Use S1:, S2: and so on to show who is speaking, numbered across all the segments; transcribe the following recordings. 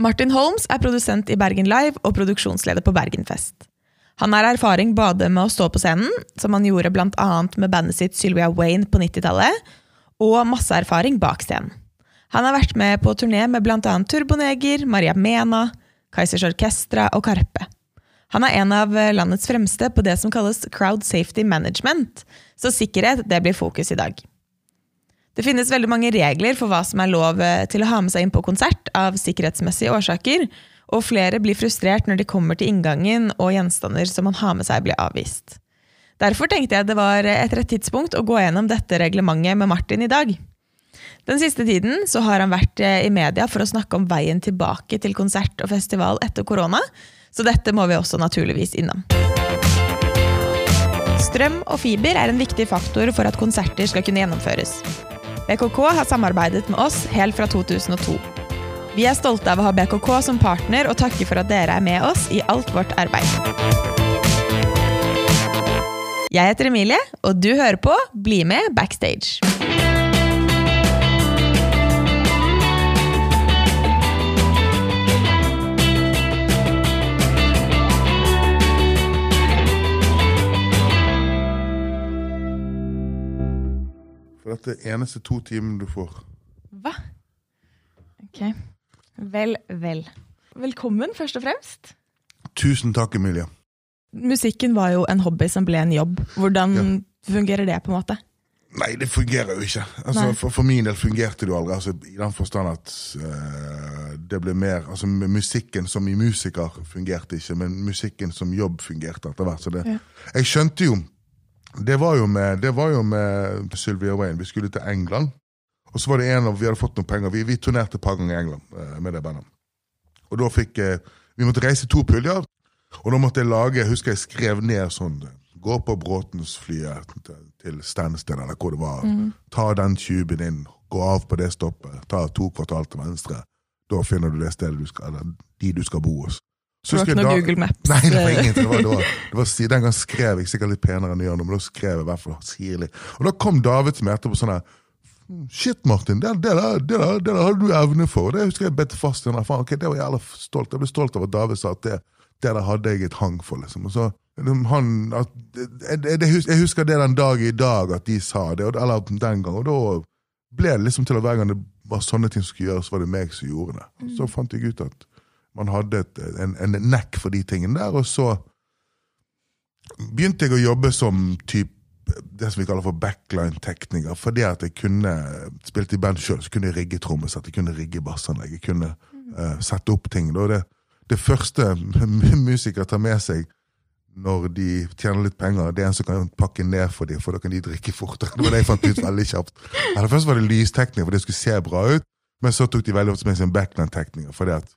S1: Martin Holmes er produsent i Bergen Live og produksjonsleder på Bergenfest. Han har erfaring både med å stå på scenen, som han gjorde bl.a. med bandet sitt Sylvia Wayne på 90-tallet, og masse erfaring bak scenen. Han har vært med på turné med bl.a. Turboneger, Maria Mena, Kaizers Orkestra og Karpe. Han er en av landets fremste på det som kalles crowd safety management, så sikkerhet det blir fokus i dag. Det finnes veldig mange regler for hva som er lov eh, til å ha med seg inn på konsert av sikkerhetsmessige årsaker, og flere blir frustrert når de kommer til inngangen og gjenstander som man har med seg, blir avvist. Derfor tenkte jeg det var et rett tidspunkt å gå gjennom dette reglementet med Martin i dag. Den siste tiden så har han vært eh, i media for å snakke om veien tilbake til konsert og festival etter korona, så dette må vi også naturligvis innom. Strøm og fiber er en viktig faktor for at konserter skal kunne gjennomføres. BKK har samarbeidet med oss helt fra 2002. Vi er stolte av å ha BKK som partner og takker for at dere er med oss i alt vårt arbeid. Jeg heter Emilie, og du hører på Bli med backstage.
S2: For dette er eneste to timene du får.
S1: Hva? Ok. Vel, vel. Velkommen, først og fremst.
S2: Tusen takk, Emilie.
S1: Musikken var jo en hobby som ble en jobb. Hvordan
S2: Ja.
S1: fungerer det, på en måte?
S2: Nei, det fungerer jo ikke. Altså, for, for min del fungerte det jo aldri. Altså, I den forstand at uh, det ble mer altså Musikken som i musiker fungerte ikke, men musikken som jobb fungerte etter hvert. Så det,
S1: Ja.
S2: Jeg skjønte jo det var jo, med, var jo med Sylvia Wayne. Vi skulle til England. Og så var det en av, Vi hadde fått noen penger. Vi, vi turnerte et par ganger i England eh, med det bandet. Og da fikk eh, Vi måtte reise to puljer. Og da måtte jeg lage Jeg husker jeg skrev ned sånn Gå på Bråtensflyet til- Stansted, eller hvor det var. Ta den tuben inn. Gå av på det stoppet. Ta to kvartal til venstre. Da finner du det stedet du skal, eller de du skal bo hos. Så
S1: Det var ikke noe Google Maps.
S2: Nei, det var ingenting. Det var, det var, det var, den gang skrev jeg sikkert litt penere enn jeg gjør nå, men da skrev jeg i hvert fall sirlig. Og da kom David som etterpå sånn her Shit, Martin, det, det, det, det hadde du evne for. Det husker jeg bet fast i den. Faen, ok, det var jævla stolt. Jeg ble stolt av at David sa at det, det der hadde jeg et hang for. liksom. Og så, han, at, jeg, jeg, husker det den dag i dag at de sa det, eller den gang. Og da ble det liksom til at hver gang det var sånne ting som skulle gjøres, var det meg som gjorde det. Så fant jeg ut at man hadde et, en, en nekk for de tingene der, og så begynte jeg å jobbe som typ det som vi kaller for backline-tekniker. Fordi at jeg kunne spilte i band sjøl, så kunne jeg rigge trommesett, jeg kunne rigge bassanlegg, jeg kunne uh, sette opp ting. og det, det første musikere tar med seg når de tjener litt penger, det er en som kan pakke ned for dem, for da kan de drikke fortere. Det var det jeg fant ut veldig kjapt. Eller Først var det lystekninger, for det skulle se bra ut, men så tok de veldig ofte med seg en backline-tekniker. fordi at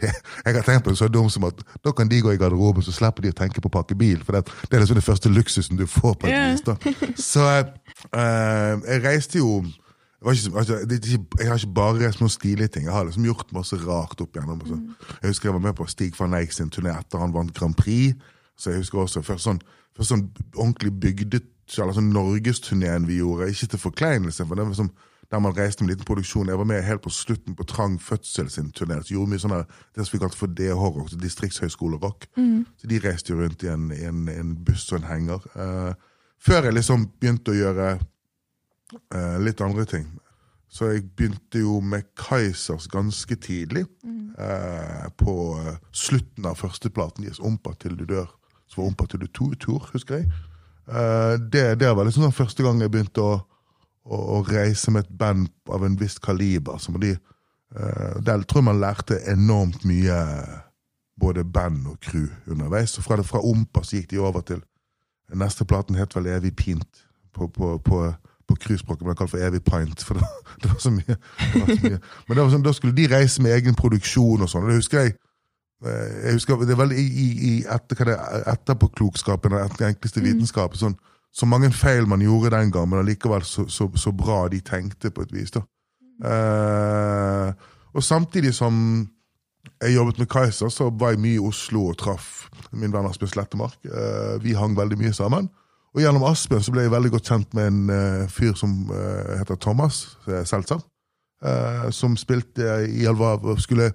S2: det, jeg har tenkt på det så dumt som at da kan de gå i garderoben, så slipper de å tenke på å pakke bil. For det, det er liksom den første luksusen du får. på et vis. Så eh, jeg reiste jo ikke, altså, ikke- Jeg har ikke bare reist noen stilige ting. Jeg har liksom gjort masse rart opp igjennom. Altså. Jeg husker jeg var med på Stig van Eijk sin turné etter han vant Grand Prix. Så jeg husker også først sånn, først sånn ordentlig bygdet, eller sånn Norgesturneen vi gjorde. Ikke til forkleinelse, for det var som, der man reiste med liten produksjon. Jeg var med helt på slutten på Trang Fødsel sin turné. Så gjorde mye sånn der, det som vi kalte for DH-rock, distriktshøyskolerock. Så de reiste jo rundt i en, en, en buss og en henger. Uh, før jeg liksom begynte å gjøre uh, litt andre ting. Så jeg begynte jo med Kaizers ganske tidlig. eh, på eh, slutten av førsteplaten deres, 'Ompa til du dør'. Så var 'Ompa til du to tur', husker jeg. Eh, det, det var liksom den første gang jeg begynte å, å, å reise med et band av en viss kaliber. Som de, eh, der tror jeg man lærte enormt mye, både band og crew, underveis. Og fra, fra Ompa så gikk de over til Neste platen het vel Evig pint på, på, på, på cruisespråket, men det kalt for Evig pint. For det, det var så mye. Det var så mye. Men det var sånn, da skulle de reise med egen produksjon og sånn. og det husker jeg eh, jeg husker, Det er vel i, i, etter, det er, etterpåklokskapen og etter enkleste vitenskapen. sånn, så mange feil man gjorde den gang, men allikevel så, så, så bra de tenkte, på et vis. da. Eh, og samtidig som jeg jobbet med Kaiser, så var jeg mye i Oslo og traff min venn Asbjørn Slettemark. Eh, vi hang veldig mye sammen. Og gjennom Asbjørn så ble jeg veldig godt kjent med en eh, fyr som eh, heter Thomas eh, Seltzer. eh, som spilte i Alvar skulle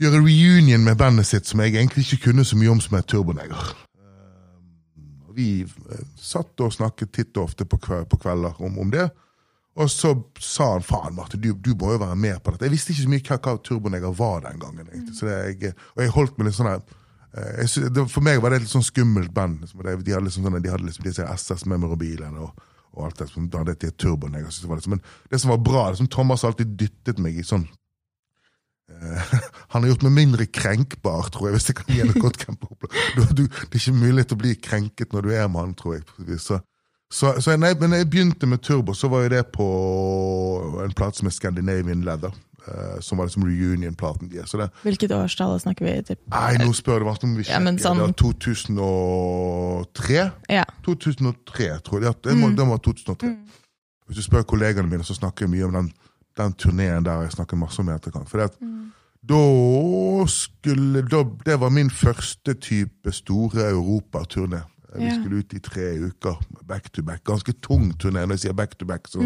S2: gjøre reunion med bandet sitt, som jeg egentlig ikke kunne så mye om, som er Turboneger. Vi eh, satt og snakket titt og ofte på, kve- på kvelder om, om det. Og så sa han faen, Martin, du, du må jo være med på dette. Jeg visste ikke så mye hva, hva Turboneger var den gangen. det, jeg, og jeg holdt meg litt sånn her eh, For meg var det et litt sånn skummelt band. Liksom, de, de hadde liksom sånne, de hadde liksom disse SS Memorabiliene og, og alt det som hadde til Turboneger. Liksom, men det som var bra, det som Thomas alltid dyttet meg i sånn Han har gjort meg mindre krenkbar, tror jeg, hvis jeg kan gi et godt du, det er ikke mulig å bli krenket når du er med han, tror jeg. Så, så, så nei, men jeg begynte med Turbo, så var jo det på en plate som er Scandinavian Leather. Uh, som var liksom reunion-platen deres. Ja,
S1: Hvilket årstall snakker vi? Typ?
S2: nei, nå spør du meg om vi
S1: Ja, sånn-
S2: Det var 2003?
S1: Ja.
S2: 2003, tror jeg. Det må, det var 2003. Hvis du spør kollegaene mine, så snakker jeg mye om den, den turneen der. Jeg snakker masse om i etterkant. For det at, da skulle da, Det var min første type store europaturné. Vi
S1: Ja.
S2: skulle ut i tre uker back to back. Ganske tung turné. Når jeg sier back to back, så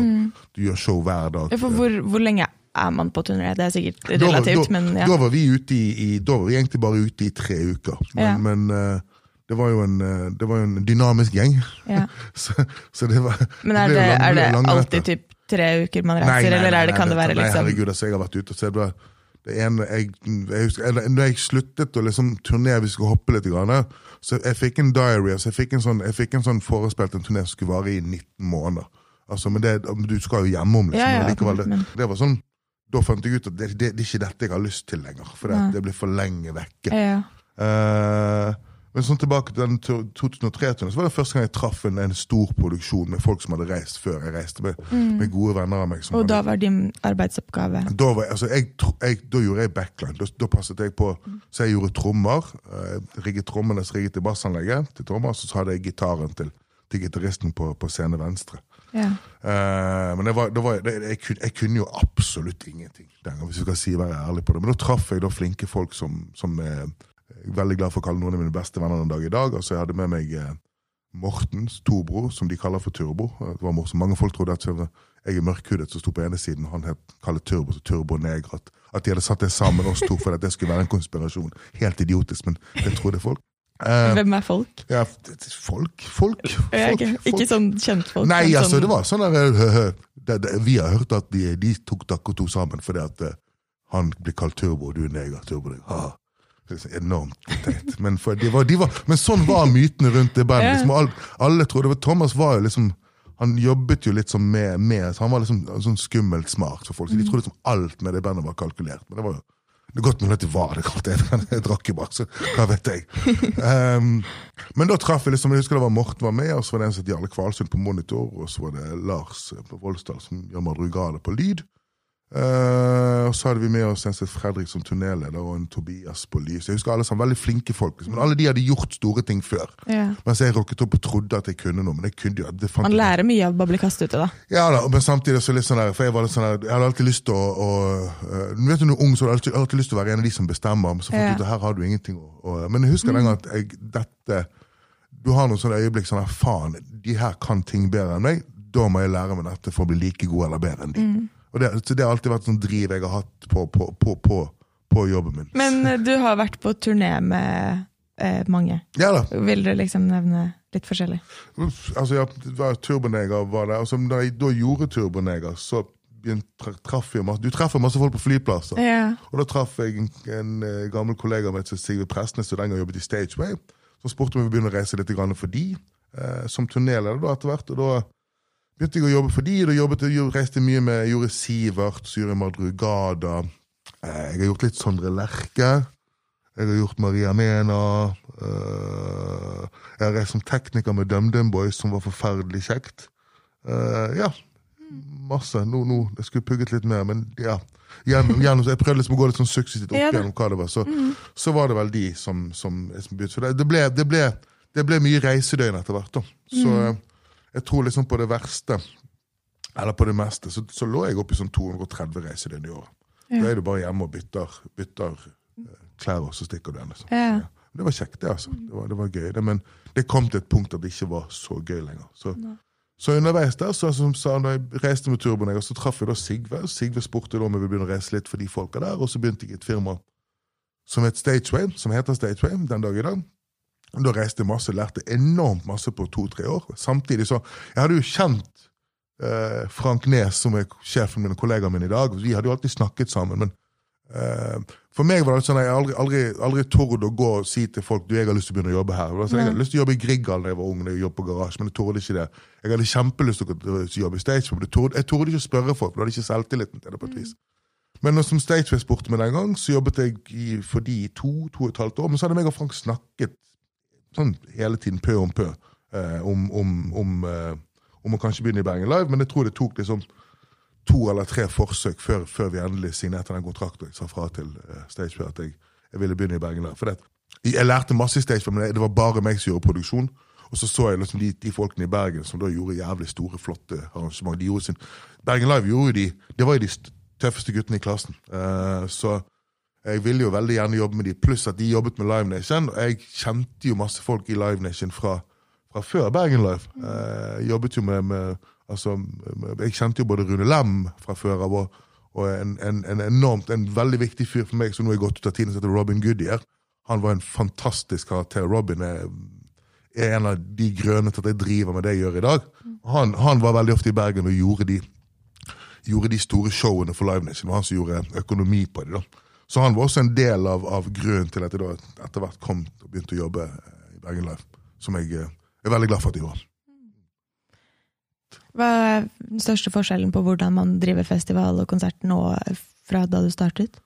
S2: du gjør show hver dag.
S1: Ja, hvor, hvor lenge er man på turné? Det er sikkert relativt,
S2: da,
S1: men ja.
S2: da var vi ute i, i Da var vi egentlig bare ute i tre uker. Men,
S1: Ja.
S2: men eh, det var en, eh, det var jo en dynamisk gjeng.
S1: ja.
S2: så, så det var
S1: Men er det,
S2: det,
S1: er det alltid typ tre uker man reiser, eller er det, kan det være liksom nei,
S2: herregud, altså, jeg har vært ute og sett det, det ene, jeg, jeg husker, Når jeg sluttet å liksom turnere, vi skulle hoppe litt, grann, så jeg fikk en diary, altså jeg fikk en sånn, jeg fikk en sånn forespilt en turné som skulle vare i 19 måneder. Altså, men det, Du skal jo hjemom, liksom.
S1: Ja, ja,
S2: likevel, det, det var sånn, Da fant jeg ut at det, det, det er ikke dette jeg har lyst til lenger, for det,
S1: Nei.
S2: det blir for lenge vekke.
S1: ja.
S2: Eh, men sånn tilbake til 2003-turen, så var det første gang jeg traff en, en stor produksjon med folk som hadde reist før jeg reiste, med, med gode venner av meg. Som
S1: Mm. Og
S2: hadde,
S1: da var din arbeidsoppgave
S2: da, var, altså, jeg, jeg, da gjorde jeg backline. Da, da passet jeg på Så jeg gjorde trommer. Jeg rigget trommene, som rigget jeg bassanlegget til trommer, så hadde jeg gitaren til, til gitaristen på, på scene venstre.
S1: ja.
S2: Uh, men det var, det var, det, jeg, kunne, jeg kunne jo absolutt ingenting hvis vi skal si være ærlig på det. Men da traff jeg da flinke folk som, som eh, veldig glad for å kalle noen av mine beste venner den dag i dag. Altså, jeg hadde med meg eh, Mortens storebror, som de kaller for Turbo. Det var morsomt. Mange folk trodde at jeg er mørkhudet som sto på ene siden, han het kaller Turbo så Turbo Neger. At, at de hadde satt det sammen, oss to, for at det skulle være en konspirasjon. Helt idiotisk, men det trodde folk. Eh,
S1: Hvem er folk?
S2: ja, folk, folk, folk,
S1: ikke, ikke
S2: folk.
S1: sånn kjentfolk.
S2: Nei, altså,
S1: sånn,
S2: det var sånn der, det, Vi har hørt at de, de tok to sammen fordi at han blir kalt Turbo, og du er neger. Turbo, det, enormt teit. Men, for de var, de var, men sånn var mytene rundt det bandet. Liksom, alle, alle trodde, Thomas var jo liksom han jobbet jo litt sånn med, med så Han var liksom sånn skummelt smart for folk. Så de trodde liksom alt med det bandet var kalkulert. Men det var jo det er godt mulig at det var det kaldt. Jeg, jeg drakk jo bare, så hva vet jeg. Um, men da traff jeg liksom, jeg husker det var Morten var med, og så var det en som het Jarle Kvalsund på monitor, og så var det Lars på Voldsdal som gjør madrugale på lyd. Uh, og så hadde vi med oss en som Fredrik som turnéleder, og en Tobias på lys. Jeg husker alle sammen veldig flinke folk, liksom. men alle de hadde gjort store ting før.
S1: Ja.
S2: Mens jeg rocket opp og trodde at jeg kunne noe, men jeg kunne jo det
S1: Man lærer mye av å bli kastet ute, da.
S2: ja da, men samtidig så litt sånn der, for jeg var litt sånn der, jeg hadde alltid lyst til å, å uh, vet du når ung, så hadde alltid, alltid lyst til å være en av de som bestemmer, men så fant
S1: Ja.
S2: ut at her har du ingenting å, å Men jeg husker den gangen at jeg, dette Du har noen sånne øyeblikk sånn her, faen, de her kan ting bedre enn meg, da må jeg lære meg dette for å bli like god eller bedre enn de. Og det, så det har alltid vært sånn driv jeg har hatt på, på, på, på, på jobben min.
S1: Men eh, du har vært på turné med eh, mange.
S2: Ja da.
S1: Vil du liksom nevne litt forskjellig?
S2: Altså, ja, det var Turboneger var det. Altså, da jeg da gjorde Turboneger, så traff jeg masse Du treffer masse folk på flyplasser.
S1: Ja.
S2: Og da traff jeg en, en eh, gammel kollega til Sigve Prestnes, som den gang jobbet i Stageway. Så spurte om vi begynte å reise litt for de, eh, som turnéleder etter hvert. Og da begynte jeg å jobbe for de, jobbet jeg, reiste mye med jeg gjorde Sivert, så gjorde jeg Madrugada. Eh, jeg har gjort litt Sondre Lerche. Jeg har gjort Maria Mena. eh, jeg har reist som tekniker med DumDum Boys, som var forferdelig kjekt. Eh, ja, masse. Nå, nå, jeg skulle pugget litt mer, men ja. Gjennom, gjennom, jeg prøvde liksom å gå litt sånn suksessivt opp gjennom hva det var. Så, så var det vel de som, som, som begynte. Det, det, ble, det, ble, det ble mye reisedøgn etter hvert. da. Så eh, jeg tror liksom på det verste, eller på det meste, så, så lå jeg oppe i sånn 230 reisedøgn i året.
S1: Ja.
S2: Da er du bare hjemme og bytter, bytter eh, klær, og så stikker du igjen. Liksom.
S1: Ja.
S2: Det var kjekt, det. altså. Det var, det var gøy. Det, men det kom til et punkt at det ikke var så gøy lenger. Så, Så underveis der, så, som sa, når jeg reiste med turboen, så traff jeg da Sigve. Sigve spurte da om jeg ville begynne å reise litt for de folka der, og så begynte jeg i et firma som het Stageway, som heter Stageway den dag i dag. Da reiste jeg masse, lærte enormt masse på to-tre år. Samtidig så Jeg hadde jo kjent eh, Frank Nes, som er sjefen min og kollegaen min i dag. Vi hadde jo alltid snakket sammen. men eh, For meg var det sånn at jeg aldri, aldri, aldri torde å gå og si til folk du, jeg har lyst til å begynne å jobbe her. Sånn, jeg hadde lyst til å jobbe i Grieghallen da jeg var ung, når jeg jobbet på garasje, men jeg torde ikke det. Jeg hadde kjempelyst til å jobbe i Stage, men jeg torde, jeg torde ikke å spørre folk, for jeg hadde ikke selvtilliten til det. på et vis. Men som Stageway spurte meg den gang, så jobbet jeg i, for de i to, to og et halvt år. Men så hadde meg og Frank snakket sånn hele tiden, pø om pø, eh, om, om, om, eh, om å kanskje begynne i Bergen Live. Men jeg tror det tok liksom to eller tre forsøk før, før vi endelig signerte den kontrakten. Jeg sa fra til eh, Stageway at jeg, jeg, ville begynne i Bergen Live. For det, jeg lærte masse i Stageplay, men det var bare meg som gjorde produksjon. Og så så jeg liksom de, de, folkene i Bergen som da gjorde jævlig store, flotte arrangement. Bergen Live gjorde de, det var jo de tøffeste guttene i klassen. Uh, så jeg ville jo veldig gjerne jobbe med de, pluss at de jobbet med Live Nation. Og jeg kjente jo masse folk i Live Nation fra, fra før Bergen Live. Uh, jeg jobbet jo med, med altså, Jeg kjente jo både Rune Lem fra før av, og, og en, en, en, enormt, en veldig viktig fyr for meg som nå er gått ut av tiden, som heter Robin Goodyear. Han var en fantastisk karakter. Robin er, er en av de grønne til at jeg driver med det jeg gjør i dag. Han, han var veldig ofte i Bergen og gjorde de gjorde de store showene for Live Nation. Det var han som gjorde økonomi på det. da. Så han var også en del av, av grunnen til at jeg da etter hvert kom og begynte å jobbe i Bergen Live. Som jeg eh, er veldig glad for at jeg gjorde.
S1: Hva er den største forskjellen på hvordan man driver festival og konsert nå fra da du startet?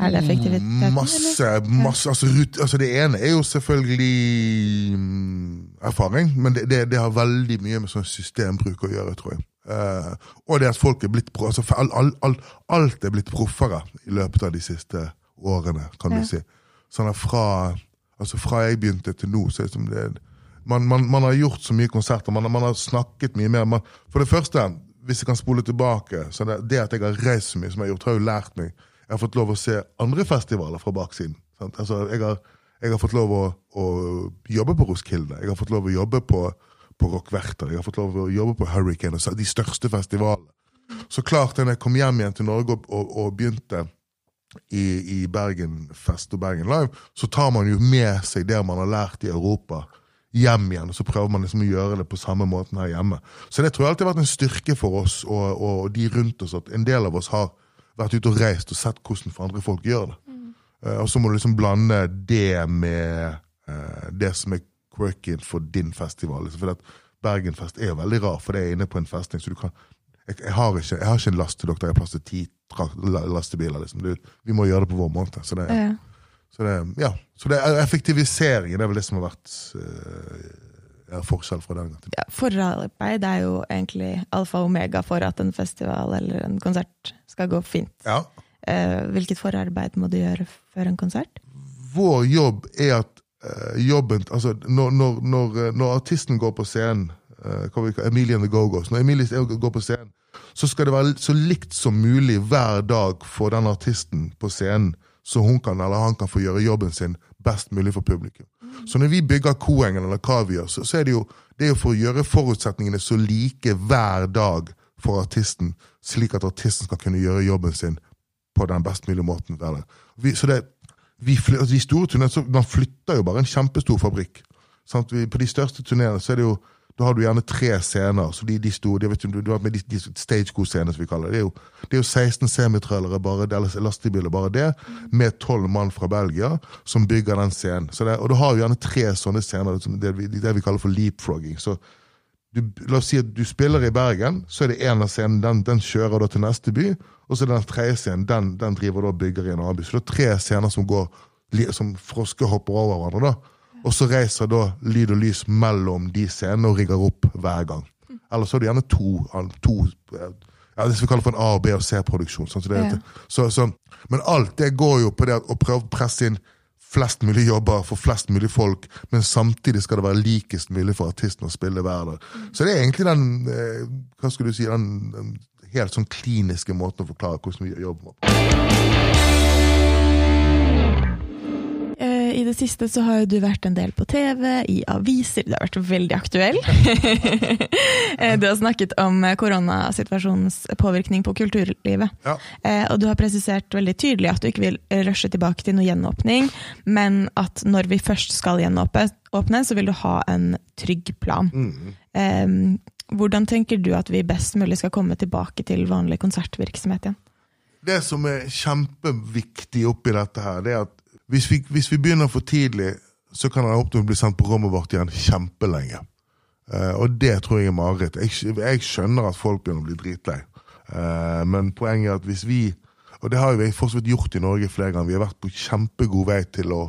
S1: Er det effektiviteten?
S2: Masse, masse altså, altså, Det ene er jo selvfølgelig mm, erfaring, men det, det, det har veldig mye med sånn systembruk å gjøre, tror jeg. Uh, og det at folk er blitt altså, all, all, all, Alt er blitt proffere i løpet av de siste årene, kan ja. du si. Sånn fra, altså fra jeg begynte til nå, så er det som det man, man, man, har gjort så mye konserter, man, man har snakket mye mer. for det første, hvis jeg kan spole tilbake, så det, det at jeg har reist så mye som jeg har gjort, har jo lært meg Jeg har fått lov å se andre festivaler fra baksiden. Altså, jeg, har, jeg, har, fått lov å, å jobbe på Roskilde. Jeg har fått lov å jobbe på på Rockverter, jeg har fått lov å jobbe på Hurricane, de største festivalene. Så klart, da jeg kom hjem igjen til Norge og, og, og begynte i, i Bergen og Bergen Live, så tar man jo med seg det man har lært i Europa, hjem igjen. Og så prøver man liksom å gjøre det på samme måten her hjemme. Så det tror jeg alltid har vært en styrke for oss og, og de rundt oss, at en del av oss har vært ute og reist og sett hvordan for andre folk gjør det. Mm. Uh, og så må du liksom blande det med uh, det som er quirky for din festival. Liksom, for at Bergenfest er veldig rar, for det er inne på en festning. så du kan jeg, jeg, har, ikke, jeg har ikke en last til dere jeg har plass til ti lastebiler. Liksom. Du, vi må gjøre det på vår måte. Så det, ja. så det, ja. så det er effektiviseringen det er vel det som har vært uh, forskjell fra den til.
S1: Ja, forarbeid er jo egentlig alfa og omega for at en festival eller en konsert skal gå fint.
S2: Ja.
S1: Uh, hvilket forarbeid må du gjøre før en konsert?
S2: Vår jobb er at uh, jobben altså når, når, når, eh, når, artisten går på scenen, Emilie and the Go-Go's Når Emilie går på scenen, så skal det være så likt som mulig hver dag for den artisten på scenen, så hun kan eller han kan få gjøre jobben sin best mulig for publikum. Mm. Så når vi bygger Koengen, eller hva vi gjør, så, så er det jo det er for å gjøre forutsetningene så like hver dag for artisten, slik at artisten skal kunne gjøre jobben sin på den best mulige måten. Vi, så det, vi, altså de store turnéene, Man flytter jo bare en kjempestor fabrikk. Vi, på de største turneene så er det jo da har du gjerne tre scener. så de, de store, de, du, du har med de, de stage-co-scenene, som vi kaller det. Det er jo, det er jo 16 semitrailere, bare eller lastebiler, bare det, med tolv mann fra Belgia som bygger den scenen. Det, og du har jo gjerne tre sånne scener, det, det vi kaller for leapfrogging. Så du, la oss si at du spiller i Bergen, så er det en av scenene, den, den kjører da til neste by. Og så er det den tredje scenen, den, den driver da og bygger i en annen by. Så det er tre scener som går som frosker hopper over hverandre. da. Og så reiser da lyd og lys mellom de scenene og rigger opp hver gang. Eller så er det gjerne to, to ja, det vi kaller for en A-, B- og C-produksjon. Sånn så ja. så, så, men alt det går jo på det å prøve å presse inn flest mulig jobber for flest mulig folk, men samtidig skal det være likest mulig for artisten å spille hver dag. Så det er egentlig den eh, hva skulle du si, den, den helt sånn kliniske måten å forklare hvordan vi jobber på.
S1: Eh, I det siste så har du vært en del på TV, i aviser, du har vært veldig aktuell. Eh, du har snakket om koronasituasjonens påvirkning på kulturlivet.
S2: Ja.
S1: Eh, Og du har presisert veldig tydelig at du ikke vil rushe tilbake til noe gjenåpning, men at når vi først skal gjenåpne, så vil du ha en trygg plan. Eh, Hvordan tenker du at vi best mulig skal komme tilbake til vanlig konsertvirksomhet igjen?
S2: Det som er kjempeviktig oppi dette her, det er at hvis vi, hvis vi begynner for tidlig, så kan det opp til å bli sendt på rommet vårt igjen kjempelenge. Uh, og det tror jeg er mareritt. Jeg, jeg skjønner at folk begynner å bli dritlei. Uh, men poenget er at hvis vi Og det har jo fortsatt gjort i Norge flere ganger. Vi har vært på kjempegod vei til å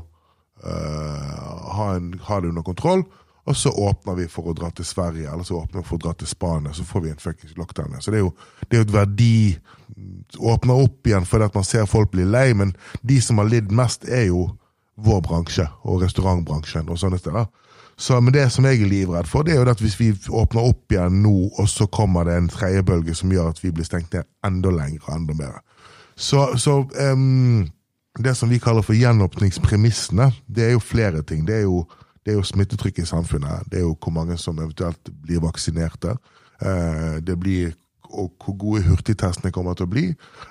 S2: uh, ha, en, ha det under kontroll. Og så åpner vi for å dra til Sverige, eller så åpner vi for å dra til Spania. Så får vi en fuckings lockdown. Så det er jo, det er et verdi Åpner opp igjen fordi at man ser folk bli lei, men de som har lidd mest, er jo vår bransje og restaurantbransjen og sånne steder. Så, men det som jeg er livredd for, det er jo at hvis vi åpner opp igjen nå, og så kommer det en tredjebølge som gjør at vi blir stengt ned enda lenger og enda mer. Så, så um, det som vi kaller for gjenåpningspremissene, det er jo flere ting. Det er jo, det er jo smittetrykket i samfunnet. Det er jo hvor mange som eventuelt blir vaksinerte. Eh, det blir og hvor gode hurtigtestene kommer til å bli.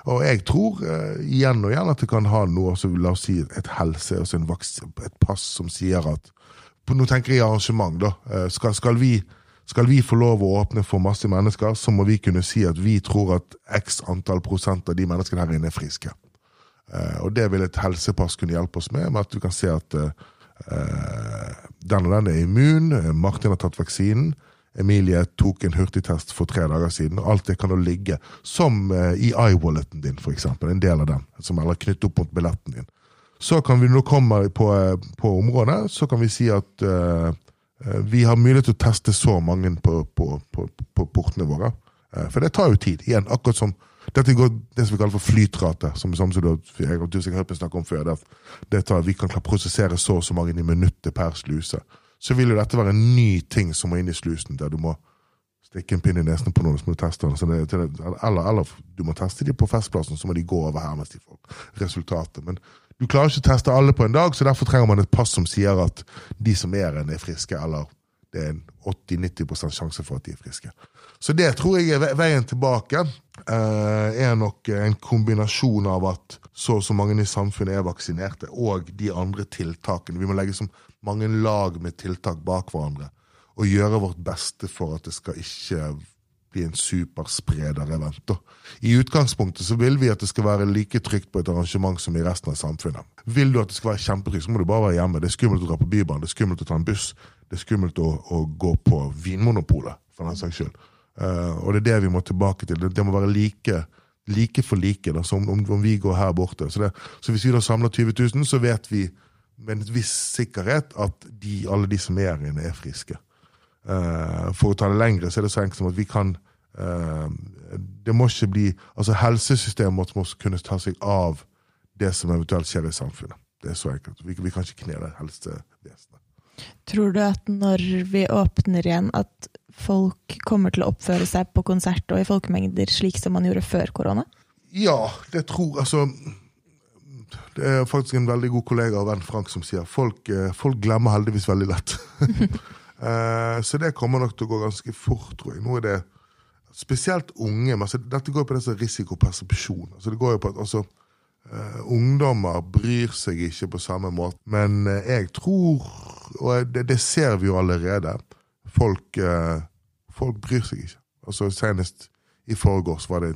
S2: Og jeg tror eh, igjen og igjen at det kan ha noe, som, la oss si et helse, altså vaks, et pass som sier at Nå tenker jeg arrangement, da. Eh, skal, skal, vi, skal vi få lov å åpne for masse mennesker, så må vi kunne si at vi tror at x antall prosent av de menneskene her inne er friske. Eh, og det vil et helsepass kunne hjelpe oss med, med at du kan se at eh, den og den er immun, eh, Martin har tatt vaksinen, Emilie tok en hurtigtest for tre dager siden, alt det kan da ligge, som eh, i iWalleten din, for eksempel, en del av den, som eller knyttet opp mot billetten din. Så kan vi nå komme på, eh, på området, så kan vi si at eh, eh, vi har mulighet til å teste så mange på, på, på, på portene våre. Uh, For det tar jo tid. Igjen, akkurat som dette går det som vi kaller for flytrate, som, som, som du, jeg og du sikkert hørt meg snakke om før. Det, tar, vi kan prosessere så og så mange i minuttet per sluse. Så vil jo dette være en ny ting som må inn i slusen, der du må stikke en pinne i nesen på noen, så må du teste den. Eller, eller du må teste de på festplassen, så må de gå over her mens de får resultatet. Men du klarer ikke å teste alle på en dag, så derfor trenger man et pass som sier at de som er igjen, er friske, eller det er en 80-90 sjanse for at de er friske. Så det tror jeg er veien tilbake. eh, er nok en kombinasjon av at så og så mange i samfunnet er vaksinerte, og de andre tiltakene. Vi må legge så mange lag med tiltak bak hverandre, og gjøre vårt beste for at det skal ikke bli en superspreder-event. I utgangspunktet så vil vi at det skal være like trygt på et arrangement som i resten av samfunnet. Vil du at det skal være kjempetrygt, så må du bare være hjemme. Det er skummelt å dra på Bybanen, det er skummelt å ta en buss, det er skummelt å, å gå på Vinmonopolet, for den saks skyld. Uh, og det er det vi må tilbake til. Det, det må være like, like for like, da, som om, om vi går her borte. Så, det, så hvis vi da samler 20 000, så vet vi med en viss sikkerhet at de, alle de som er her inne, er friske. Uh, for å ta det lengre, så er det så enkelt som at vi kan uh, Det må ikke bli Altså, helsesystemet må kunne ta seg av det som eventuelt skjer i samfunnet. Det er så enkelt. Vi, vi kan ikke knele helsevesenet.
S1: Tror du at når vi åpner igjen, at folk kommer til å oppføre seg på konsert og i folkemengder slik som man gjorde før korona?
S2: Ja, det tror Altså Det er faktisk en veldig god kollega og venn Frank som sier folk, eh, folk glemmer heldigvis veldig lett. Eh, Så det kommer nok til å gå ganske fort, tror jeg. Nå er det spesielt unge. men Altså, dette går på det som er risikopersepsjon. Altså, det går jo på at altså, eh, ungdommer bryr seg ikke på samme måte. Men uh, jeg tror, og det, det ser vi jo allerede, folk, uh, folk bryr seg ikke. Altså Senest i forgårs var det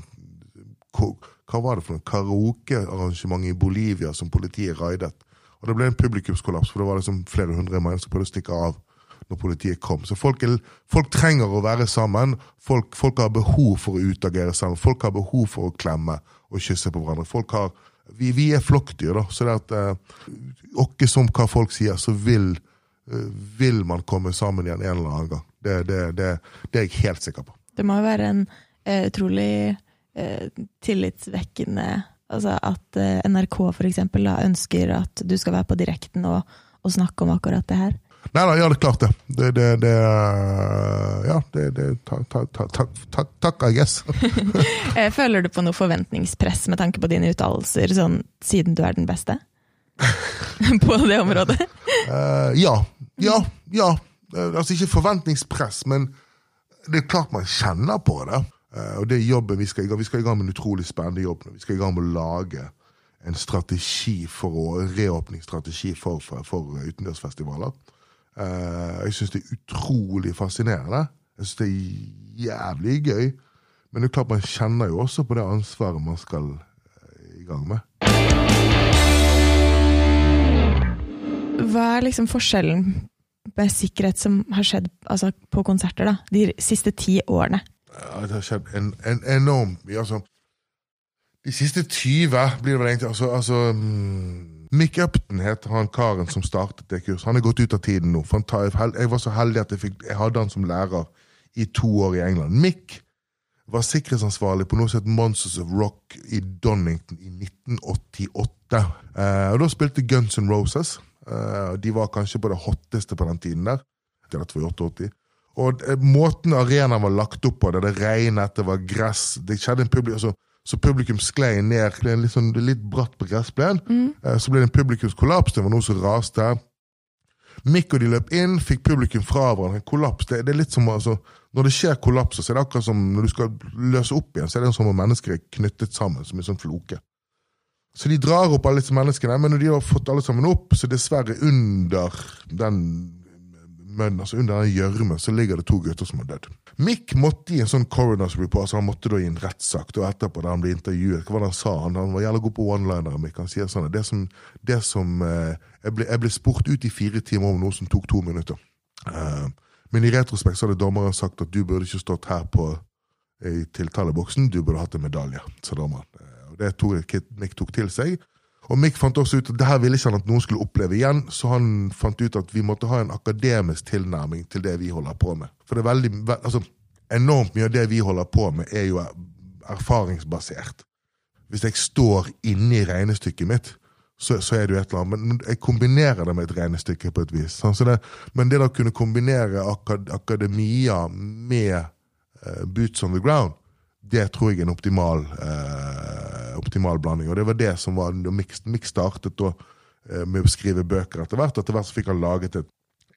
S2: hva var det for noe karaokearrangement i Bolivia som politiet raidet. Og det ble en publikumskollaps, for det var liksom flere hundre mennesker som prøvde å stikke av når politiet kom. Så folk, er, folk trenger å være sammen. Folk, folk har behov for å utagere sammen. Folk har behov for å klemme og kysse på hverandre. Folk har, vi, vi er flokkdyr, da. Så det at eh, Åkke som hva folk sier, så vil, eh, vil man komme sammen igjen en eller annen gang. Det, det, det, det er jeg helt sikker på.
S1: Det må jo være en eh, utrolig eh, tillitsvekkende Altså at eh, NRK for eksempel ønsker at du skal være på direkten og, og snakke om akkurat det her.
S2: Nei da, ja, det er klart det. Det, det, det Ja, det, det Takk, ta- ta- Takk, takk, takk, I guess.
S1: Eh, Føler du på noe forventningspress med tanke på dine uttalelser, sånn, siden du er den beste? på det området?
S2: uh, ja. Ja. Ja. Eh, altså ikke forventningspress, men det er klart man kjenner på det. Uh, og det jobben vi skal i gang Vi skal i gang med en utrolig spennende jobb. Vi skal i gang med å lage en strategi for å, reåpningsstrategi for, for, for utendørsfestivaler. Eh, jeg syns det er utrolig fascinerende. Jeg syns det er jævlig gøy. Men det er klart man kjenner jo også på det ansvaret man skal eh, i gang med.
S1: Hva er liksom forskjellen med sikkerhet som har skjedd altså, på konserter da, de siste ti årene?
S2: Ja, det har skjedd en, en enormt mye. Altså, de siste 20 blir det vel egentlig altså, altså Mick Upton heter han karen som startet det kurset. Han er gått ut av tiden nå. Jeg var så heldig at jeg, fikk, jeg hadde han som lærer i to år i England. Mick var sikkerhetsansvarlig på noe som het Monsters of Rock i Donington i 1988. Eh, og Da spilte Guns N' Roses. Eh, de var kanskje på det hotteste på den tiden der. Det var i 88. Og eh, måten arenaen var lagt opp på, der det regnet, det var gress det skjedde en publikum, altså, Så publikum sklei ned. Det ble en litt, sånn, litt bratt på gressplen. Mm. Så ble det en publikumskollaps. Det var noe som raste. Mikk og de løp inn, fikk publikum fra hverandre. Kollaps, det, det er litt som altså, Når det skjer kollapser, så er det akkurat som når du skal løse opp igjen, så er det som om mennesker er knyttet sammen som en sånn floke. Så de drar opp alle disse menneskene, men når de har fått alle sammen opp, så dessverre under den mønn, altså under den gjørmen, ligger det to gutter som har dødd. Mick måtte i en sånn coroner's report, så han måtte da i en rettssak, da etterpå da han ble intervjuet, hva var det han sa? Han, han var jævlig god på one-linere, Mick. Han sier sånn, det som, det som eh, jeg, ble, jeg ble spurt ut i fire timer om noe som tok to minutter. Eh, men i retrospekt så hadde dommeren sagt at du burde ikke stått her på i tiltaleboksen, du burde hatt en medalje, sa dommeren. Eh, Og det tok Mick tok til seg. Og Mick fant også ut at det her ville ikke han at noen skulle oppleve igjen, så han fant ut at vi måtte ha en akademisk tilnærming til det vi holder på med. For det er veldig, altså, enormt mye av det vi holder på med, er jo erfaringsbasert. Hvis jeg står inne i regnestykket mitt, så, så er det jo et eller annet. Men jeg kombinerer det med et regnestykke på et vis. sånn, Så det, men det å kunne kombinere akad akademia med uh, boots on the ground, det tror jeg er en optimal, eh, optimal blanding. Og det var det som var Mick startet da, eh, med å skrive bøker etter hvert. Etter hvert så fikk han laget et,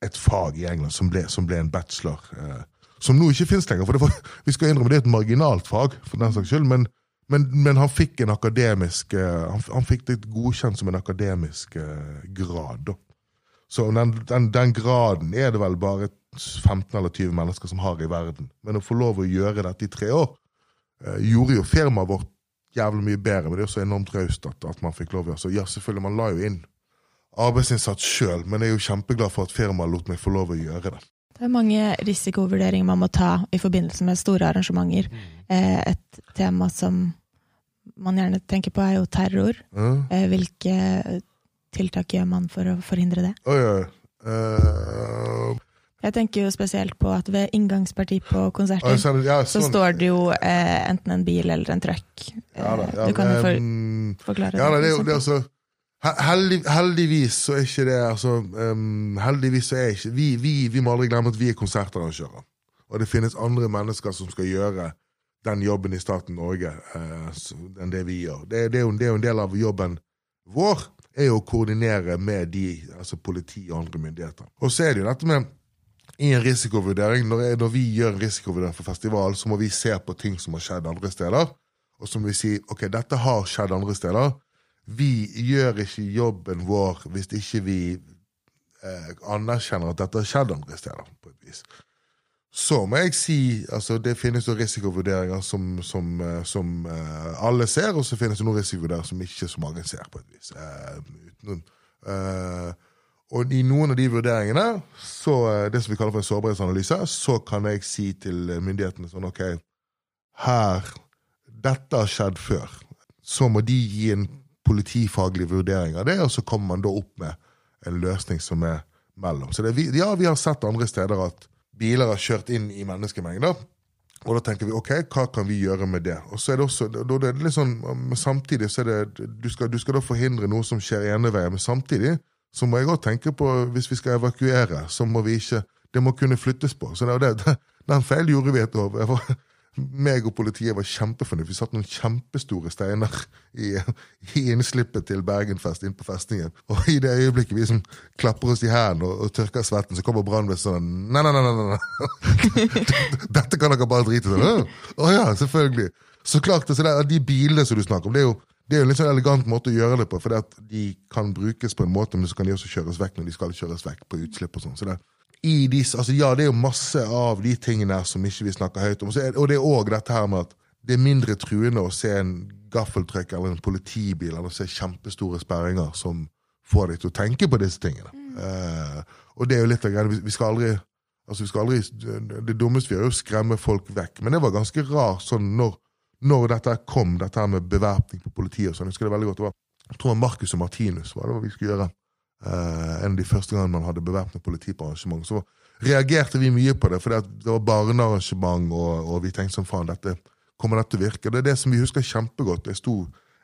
S2: et fag i England som ble, som ble en bachelor. Eh, som nå ikke finnes lenger. For var, vi skal innrømme det er et marginalt fag, for den saks skyld. Men, men, men han fikk en akademisk eh, han, han fikk det godkjent som en akademisk eh, grad. da. Så den, den, den graden er det vel bare 15 eller 20 mennesker som har i verden. Men å få lov å gjøre dette i tre år gjorde jo firmaet vårt jævlig mye bedre. Men det er også enormt raust at, at man fikk lov. Altså, ja, selvfølgelig, man la jo inn arbeidsinnsats sjøl, men jeg er jo kjempeglad for at firmaet lot meg få lov å gjøre det.
S1: Det er mange risikovurderinger man må ta i forbindelse med store arrangementer. Eh, Et tema som man gjerne tenker på, er jo terror.
S2: Ja.
S1: Eh, Hvilke tiltak gjør man for å forhindre det?
S2: Oh, ja. Eh,
S1: Jeg tenker jo spesielt på at ved inngangsparti på konserter,
S2: så, ja, sånn.
S1: så står det jo eh, enten en bil eller en truck.
S2: Ja ja,
S1: du kan jo for, forklare
S2: Ja, da, det er det er
S1: eksempel.
S2: altså heldig, Heldigvis så er ikke det altså, um, Heldigvis så er ikke vi, vi, vi må aldri glemme at vi er konsertarrangører. Og det finnes andre mennesker som skal gjøre den jobben i staten Norge eh, enn det vi gjør. Det, det, er jo, det er jo en del av jobben vår, er jo å koordinere med de, altså politi og andre myndigheter. Og så er det jo dette med i en risikovurdering, når, når vi gjør en risikovurdering for festival, så må vi se på ting som har skjedd andre steder. Og så må vi si ok, dette har skjedd andre steder. Vi gjør ikke jobben vår hvis ikke vi eh, anerkjenner at dette har skjedd andre steder. på et vis. Så må jeg si altså det finnes jo risikovurderinger som, som, eh, som eh, alle ser, og så finnes det noen risikovurderinger som ikke så mange ser. på et vis. Eh, uten, eh, og i noen av de vurderingene, så, eh, det som vi kaller for en sårbarhetsanalyse, så kan jeg si til eh, myndighetene sånn ok, her Dette har skjedd før. Så må de gi en politifaglig vurdering av det, og så kommer man da opp med en løsning som er mellom. Så det, ja, vi har sett andre steder at biler har kjørt inn i menneskemengder. Og da tenker vi ok, hva kan vi gjøre med det? Og så er det også, da det litt sånn, Samtidig så er det du skal, du skal da forhindre noe som skjer ene veien, men samtidig så må jeg også tenke på hvis vi skal evakuere, så må vi ikke Det må kunne flyttes på. Så det, det, Den feilen gjorde vi et år. Jeg var- meg og politiet var kjempefornøyd. Vi satt noen kjempestore steiner i, i innslippet til Bergenfest inn på festningen. Og i det øyeblikket vi som klapper oss i hendene og, og tørker svetten, så kommer brannvesenet sånn Nei, nei, nei, nei, nei. Dette kan dere bare drite i. Å ja, selvfølgelig. Så klart, så det De bilene som du snakker om, det er jo det er jo en litt sånn elegant måte å gjøre det på, for de kan brukes på en måte, men så kan de også kjøres vekk når de skal kjøres vekk på utslipp og sånn. Så altså ja, det er jo masse av de tingene her som ikke vi snakker høyt om. Er, og det er òg dette her med at det er mindre truende å se en gaffeltruck eller en politibil eller se kjempestore sperringer som får deg til å tenke på disse tingene. Mm. Uh, og det er jo litt av greia. Vi skal aldri altså vi skal aldri, Det dummeste vi gjør, er å skremme folk vekk. Men det var ganske rart sånn når når dette kom, dette her med bevæpning på politiet og sånn, jeg husker det veldig godt, det var, jeg tror Marcus og Martinus var det vi skulle gjøre. Uh, en av de første gangene man hadde bevæpnet politi på arrangement. Så reagerte vi mye på det, for det var barnearrangement, og, og vi tenkte sånn faen, dette kommer dette til å virke. Det er det som vi husker kjempegodt. Jeg sto,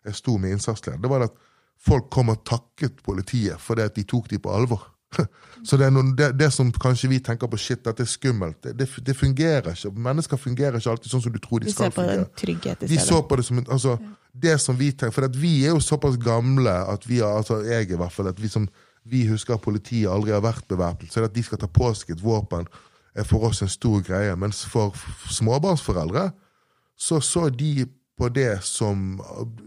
S2: jeg sto med innsatsleder. Det var at folk kom og takket politiet fordi at de tok dem på alvor. Så det, noen, det, det, som kanskje vi tenker på shit, dette er skummelt, det, det, fungerer ikke. Mennesker fungerer ikke alltid sånn som du tror de, de skal fungere.
S1: De
S2: så på det som en, altså, det som vi tenker, For vi er jo såpass gamle at vi har, altså jeg i hvert fall, at vi, som, vi husker at politiet aldri har vært bevæpnet. Så at de skal ta på seg et våpen, er for oss en stor greie. Mens for småbarnsforeldre så så de på det som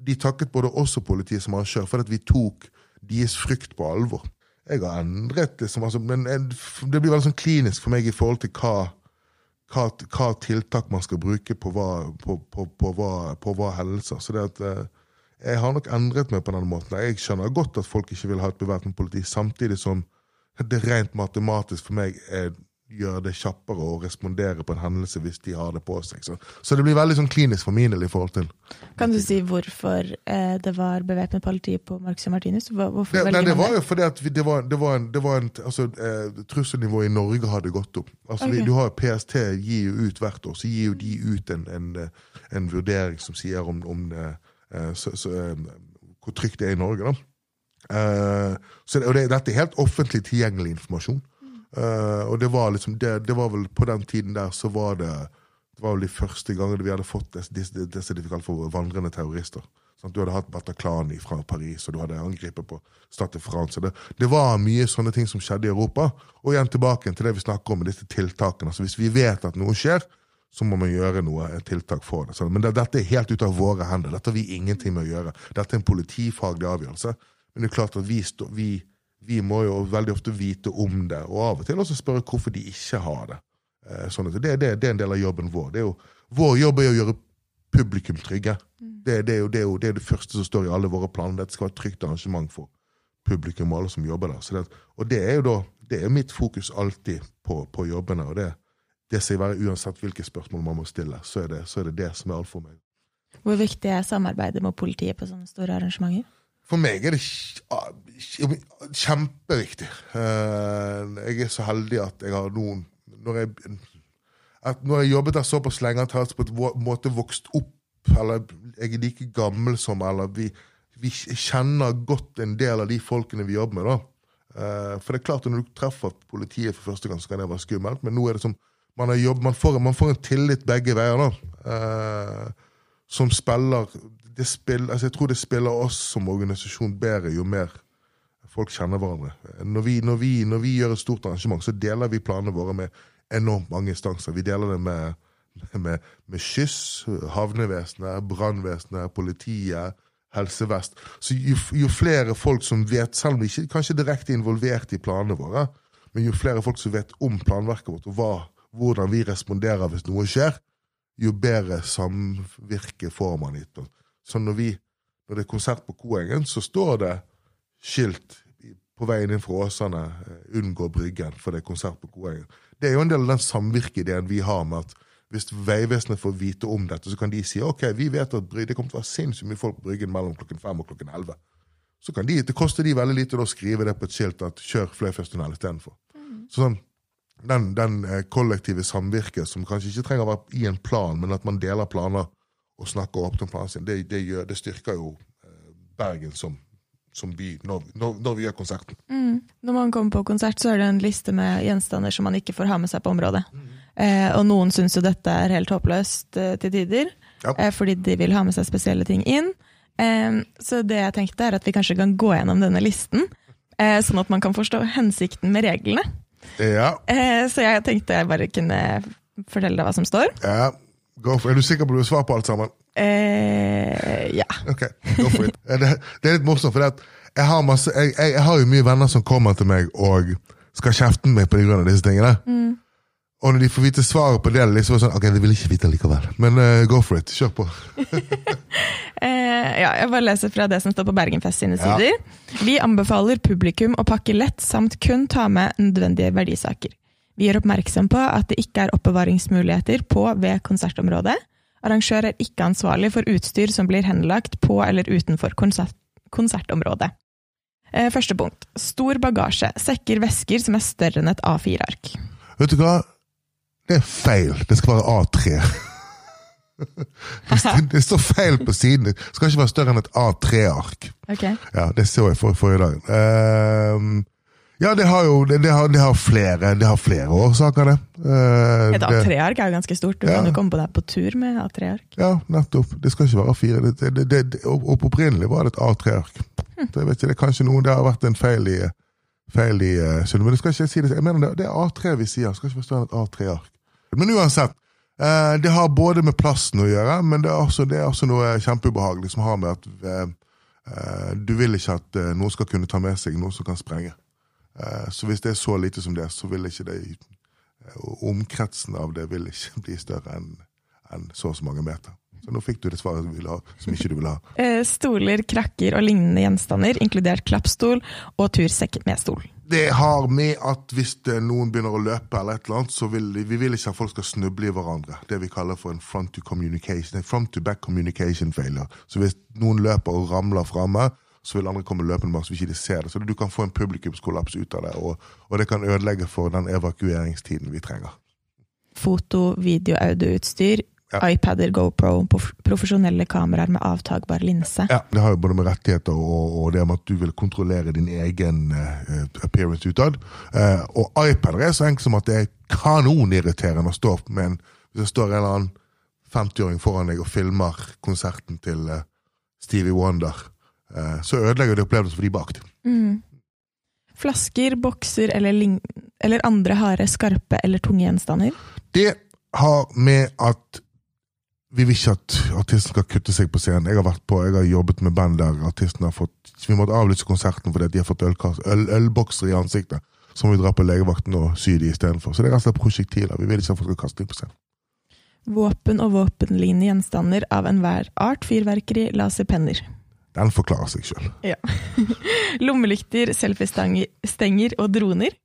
S2: De takket både oss og politiet som arrangør for at vi tok deres frykt på alvor jeg har endret det som altså, Men det blir veldig sånn klinisk for meg i forhold til hva, hva, hva tiltak man skal bruke på hva, på, på, på, på hva hendelser. Så det at eh, jeg har nok endret meg på den måten. Jeg skjønner godt at folk ikke vil ha et bevæpnet politi, samtidig som det rent matematisk for meg er gjøre det kjappere å respondere på en hendelse hvis de har det på seg. Så, så det blir veldig sånn klinisk for min del i forhold til
S1: Kan du si hvorfor eh, det var bevæpnet politi på Marcus og Martinus? Hvorfor
S2: det, nei, det var jo fordi at vi, det var, det var en, det var en altså, eh, Trusselnivået i Norge hadde gått opp. Altså, okay. vi, du har PST gir jo ut hvert år, så gir jo de ut en, en, en vurdering som sier om, om eh, så, så, eh, hvor trygt det er i Norge. da. Eh, så det, og det, dette er helt offentlig tilgjengelig informasjon. Uh, og det var liksom det, det, var vel På den tiden der så var det Det var vel de første gangene vi hadde fått det, det, det som de fikk for vandrende terrorister. Sånn, du hadde hatt Bataclan fra Paris, og du hadde angrepet på Stade France. Det, det var mye sånne ting som skjedde i Europa. Og igjen tilbake til det vi snakker om med disse tiltakene. Altså, hvis vi vet at noe skjer, så må man gjøre noe et tiltak for det. Sånn. men det, dette er helt ut av våre hender. Dette har vi ingenting med å gjøre. Dette er en politifaglig avgjørelse. Men det er klart at vi, vi vi må jo veldig ofte vite om det, og av og til også spørre hvorfor de ikke har det. Eh, sånn det, det, det, er en del av jobben vår. Jo, vår jobb er å gjøre publikum trygge. Mm. Det, det, er jo, det, er jo, det, er det første som står i alle våre planer. Det skal være et trygt arrangement for publikum og alle som jobber der. og det er jo da det er mitt fokus alltid på, på jobbene. og det, det skal være Uansett hvilke spørsmål man må stille, så er det så er det, det som er alt for meg.
S1: Hvor viktig er samarbeidet med politiet på sånne store arrangementer?
S2: For meg er det kjempeviktig. Eh, jeg er så heldig at jeg har noen Når jeg, når jeg jobbet der såpass lenge at jeg på en måte vokst opp, eller jeg er like gammel som eller vi, vi kjenner godt en del av de folkene vi jobber med. da. Eh, for det er klart at når du treffer politiet for første gang, så kan det være skummelt, men nå er det som man, jobbet, man, får, man får, en tillit begge veier, da. Eh, som spiller spiller, altså jeg tror det spiller oss som organisasjon bedre jo mer folk kjenner hverandre. Når vi, når vi, når vi gjør et stort arrangement, så deler vi planene våre med enormt mange instanser. Vi deler det med, med, med Skyss, havnevesenet, brannvesenet, politiet, Helse Vest. Så jo, jo, flere folk som vet, selv om de ikke kanskje direkte involvert i planene våre, men jo flere folk som vet om planverket vårt, og hva, hvordan vi responderer hvis noe skjer, jo bedre samvirke får man hit. Så når, vi, når det er konsert på Koengen, så står det skilt på veien inn fra Åsane eh, 'Unngå Bryggen', for det er konsert på Koengen. Det er jo en del av den samvirkeideen vi har med at hvis Vegvesenet får vite om dette, så kan de si ok, vi vet at det kommer til å være sinnssykt mye folk på Bryggen mellom klokken fem og klokken elleve. Så kan de, Det koster de veldig lite å skrive det på et skilt at 'kjør Fløyfjellstunnel' istedenfor. Mm. Så sånn, den, den eh, kollektive samvirket som kanskje ikke trenger å være i en plan, men at man deler planer og snakker åpent om planene sine, det, det, gjør, det, styrker jo eh, Bergen som, som by når, når, når, vi gjør konserten.
S1: Mm. Når man kommer på konsert, så er det en liste med gjenstander som man ikke får ha med seg på området. Mm. Eh, og noen syns jo dette er helt håpløst eh, til tider,
S2: Ja.
S1: eh, fordi de vil ha med seg spesielle ting inn. Eh, så det jeg tenkte er at vi kanskje kan gå gjennom denne listen, eh, sånn at man kan forstå hensikten med reglene.
S2: Ja,
S1: Eh, så jeg tenkte jeg bare kunne fortelle deg hva som står.
S2: ja. Go for. Er du sikker på at du har svar på alt sammen?
S1: Eh, ja.
S2: Ok, go for it. Det, det er litt morsomt, for jeg, har masse, jeg, jeg, jeg har jo mye venner som kommer til meg og skal kjefte meg på grunn av disse tingene. Og når de får vite svaret på det, liksom sånn, ok, de vil ikke vite likevel. Men uh, go for it. Kjør på.
S1: Eh, ja, jeg bare leser fra det som står på Bergenfest sine
S2: Ja.
S1: sider. Vi anbefaler publikum å pakke lett samt kun ta med nødvendige verdisaker. Vi gjør oppmerksom på at det ikke er oppbevaringsmuligheter på ved konsertområdet. Arrangør er ikke ansvarlig for utstyr som blir henlagt på eller utenfor konsert konsertområdet. Eh, første punkt. Stor bagasje. Sekker, vesker som er større enn et A4-ark.
S2: Vet du hva? Det er feil. Det skal være A3. Det- står feil på siden. Det skal ikke være større enn et A3-ark.
S1: Okay.
S2: Ja, det så jeg for, forrige dag. Ehm, ja, det har jo det, det, har, det har flere Det har flere årsaker, det. Eh,
S1: Et A3-ark er jo ganske stort. Du
S2: Ja.
S1: kan jo komme på deg på tur med A3-ark.
S2: Ja, nettopp. Det skal ikke være A4. Det, det, det, det, og opprinnelig var det et A3-ark.
S1: Hm.
S2: Så vet ikke, Det er kanskje noe, det har vært en feil i feil i, eh, Men det skal ikke jeg si det. Jeg mener det, det er A3 vi sier. Det skal ikke være et A3-ark. Men uansett. eh, det har både med plassen å gjøre, men det er også, det er også noe kjempeubehagelig som har med at eh, eh, du vil ikke at eh, noen skal kunne ta med seg noe som kan sprenge. Eh, så hvis det er så lite som det, så vil ikke det eh, Omkretsen av det vil ikke bli større enn en så og så mange meter. Så nå fikk du det svaret du ha, som ikke du ville ha.
S1: Eh, Stoler, krakker og lignende gjenstander, inkludert klappstol og tursekk med stol.
S2: Det har med at hvis noen begynner å løpe, eller et eller annet, så vil vi vil ikke at folk skal snuble i hverandre. Det vi kaller for en front to communication, en front to back communication failure. Så hvis noen løper og ramler framme, så vil andre komme løpende bak, så vil ikke de se det. Så du kan få en publikumskollaps ut av det, og, og det kan ødelegge for den evakueringstiden vi trenger.
S1: Foto, video, audioutstyr,
S2: Ja.
S1: iPader, GoPro, profesjonelle kameraer med avtagbar linse.
S2: Ja, Det har jo både med rettigheter og, og det med at du vil kontrollere din egen uh, appearance utad. Uh, og iPader er så enkelt som at det er kanonirriterende å stå med en Hvis det står en eller annen 50-åring foran deg og filmer konserten til uh, Stevie Wonder, så ødelegger det opplevelsen for de bak.
S1: Mm. Flasker, bokser eller, eller andre harde, skarpe eller tunge gjenstander.
S2: Det har med at vi vil ikke at artisten skal kutte seg på scenen. Jeg har vært på, jeg har jobbet med band der artisten har fått Vi måtte avlyse konserten fordi de har fått øl, ølbokser i ansiktet. Så må vi dra på legevakten og sy de istedenfor. Så det er rett og slett prosjektiler. Vi vil ikke at folk skal kaste dem på scenen.
S1: Våpen og våpenlignende gjenstander av enhver art, fyrverkeri, laserpenner.
S2: Den forklarer seg sjøl.
S1: Lommelykter, selfiestenger og droner.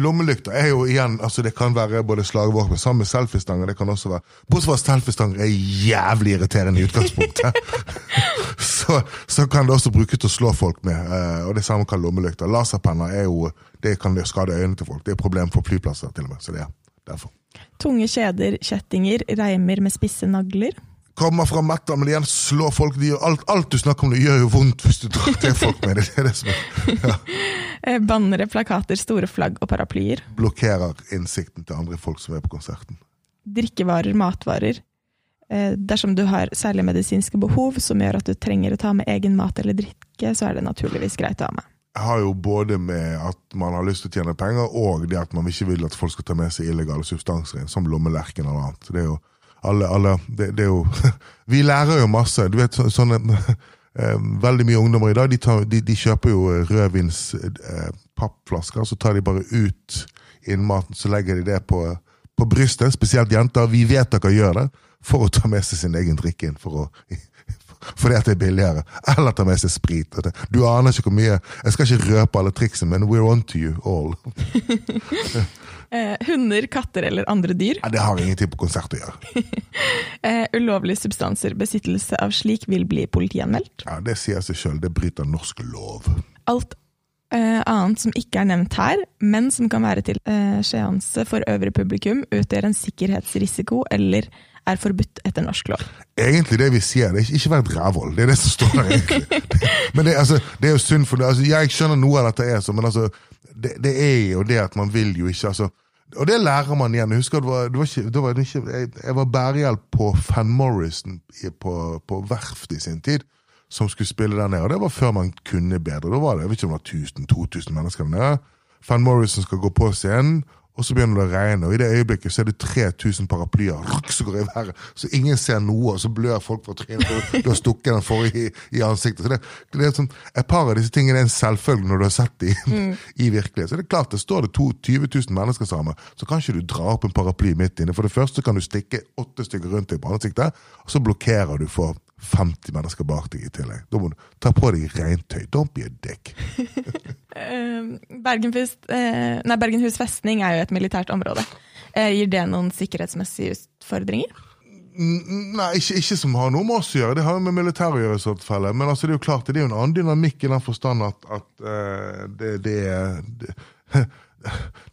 S2: Lommelykter er jo igjen altså Det kan være både slagvåpen sammen med selfiestanger. Det kan også være Bortsett fra selfiestanger er jævlig irriterende i utgangspunktet. så, så kan det også brukes til å slå folk med. eh, Og det samme kan lommelykter. Laserpenner er jo Det kan skade øynene til folk. Det er et problem for flyplasser til og med. Så det er derfor.
S1: Tunge kjeder, kjettinger, reimer med spisse nagler.
S2: Kommer fra metal, men igjen slår folk de alt, alt du snakker om, det gjør jo vondt hvis du drar til folk med det. Det det som ja,
S1: Eh, Bannere, plakater, store flagg og paraplyer.
S2: blokkerer innsikten til andre folk som er på konserten.
S1: Drikkevarer, matvarer. Eh, Dersom du har særlige medisinske behov som gjør at du trenger å ta med egen mat eller drikke, så er det naturligvis greit å ha med.
S2: Jeg har jo både med at man har lyst til å tjene penger, og det at man ikke vil at folk skal ta med seg illegale substanser inn, som lommelerken eller annet. Det er jo alle, alle det, det er jo Vi lærer jo masse. Du vet, så, sånne eh, Veldig mye ungdommer i dag de, tar, de, de kjøper jo eh, pappflasker, så tar de bare ut innmaten, så legger de det på, på brystet. Spesielt jenter. Vi vet dere gjør det for å ta med seg sin egen drikke inn. for å fordi at det er billigere. Eller ta med seg sprit. Du aner ikke hvor mye Jeg skal ikke røpe alle triksene, men we're on to you all.
S1: Eh, hunder, katter eller andre dyr.
S2: Ja, det har ingenting på konsert å gjøre.
S1: Eh, ulovlige substanser. Besittelse av slik vil bli politianmeldt.
S2: Ja, Det sier seg sjøl. Det bryter norsk lov.
S1: Alt eh, annet som ikke er nevnt her, men som kan være til eh, seanse for øvrig publikum, utgjør en sikkerhetsrisiko eller er forbudt etter norsk lov.
S2: Egentlig det vi sier, det er ikke, vær et rævhold. Det er det som står der, egentlig. Men det, altså, det er jo synd, for det, altså, jeg skjønner noe av dette er sånn, men altså, det, det er jo det at man vil jo ikke altså, Og det lærer man igjen. Jeg husker det var, det var ikke, det var ikke, jeg, jeg var bærehjelp på Van Morrison på, på verft i sin tid, som skulle spille der nede. Og det var før man kunne bedre. Da var det jeg vet ikke om det var 1000-2000 mennesker der nede. Van Morrison skal gå på scenen, og så begynner det å regne. Og i det øyeblikket så er det 3000 paraplyer som går i været, så ingen ser noe, og så blør folk fra trynet. Du har stukket den forrige i, i ansiktet. Så det, det sånn, Et par av disse tingene er en selvfølge når du har sett dem i virkelighet. Så det er klart, det står det to, 20 000 mennesker sammen, så kan ikke du dra opp en paraply midt inne. For det første kan du stikke åtte stykker rundt deg på ansiktet, og så blokkerer du for 50 mennesker bak deg i tillegg. Da må du ta på deg regntøy. Don't be a dick.
S1: Eh, eh, Bergenhus festning er jo et militært område. Eh, gir det noen sikkerhetsmessige utfordringer?
S2: Nei, ikke, ikke som har noe med oss å gjøre. Det har jo med militæret å gjøre. i sånt fall. Men altså, det er jo klart, det er jo en annen dynamikk i den forstand at, at uh, det, det, det,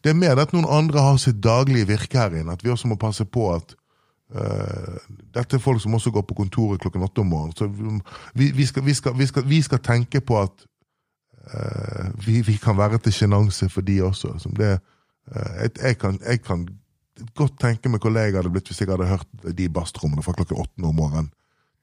S2: det er mer at noen andre har sitt daglige virke her inne. At vi også må passe på at eh, Dette er folk som også går på kontoret klokken åtte om morgenen. Så vi, vi, skal, vi, skal, skal, vi skal tenke på at uh, vi, kan være til sjenanse for de også. Det, uh, jeg, jeg, kan, jeg kan godt tenke meg hvor jeg hadde blitt hvis jeg hadde hørt de bastrommene fra klokken åtte om morgenen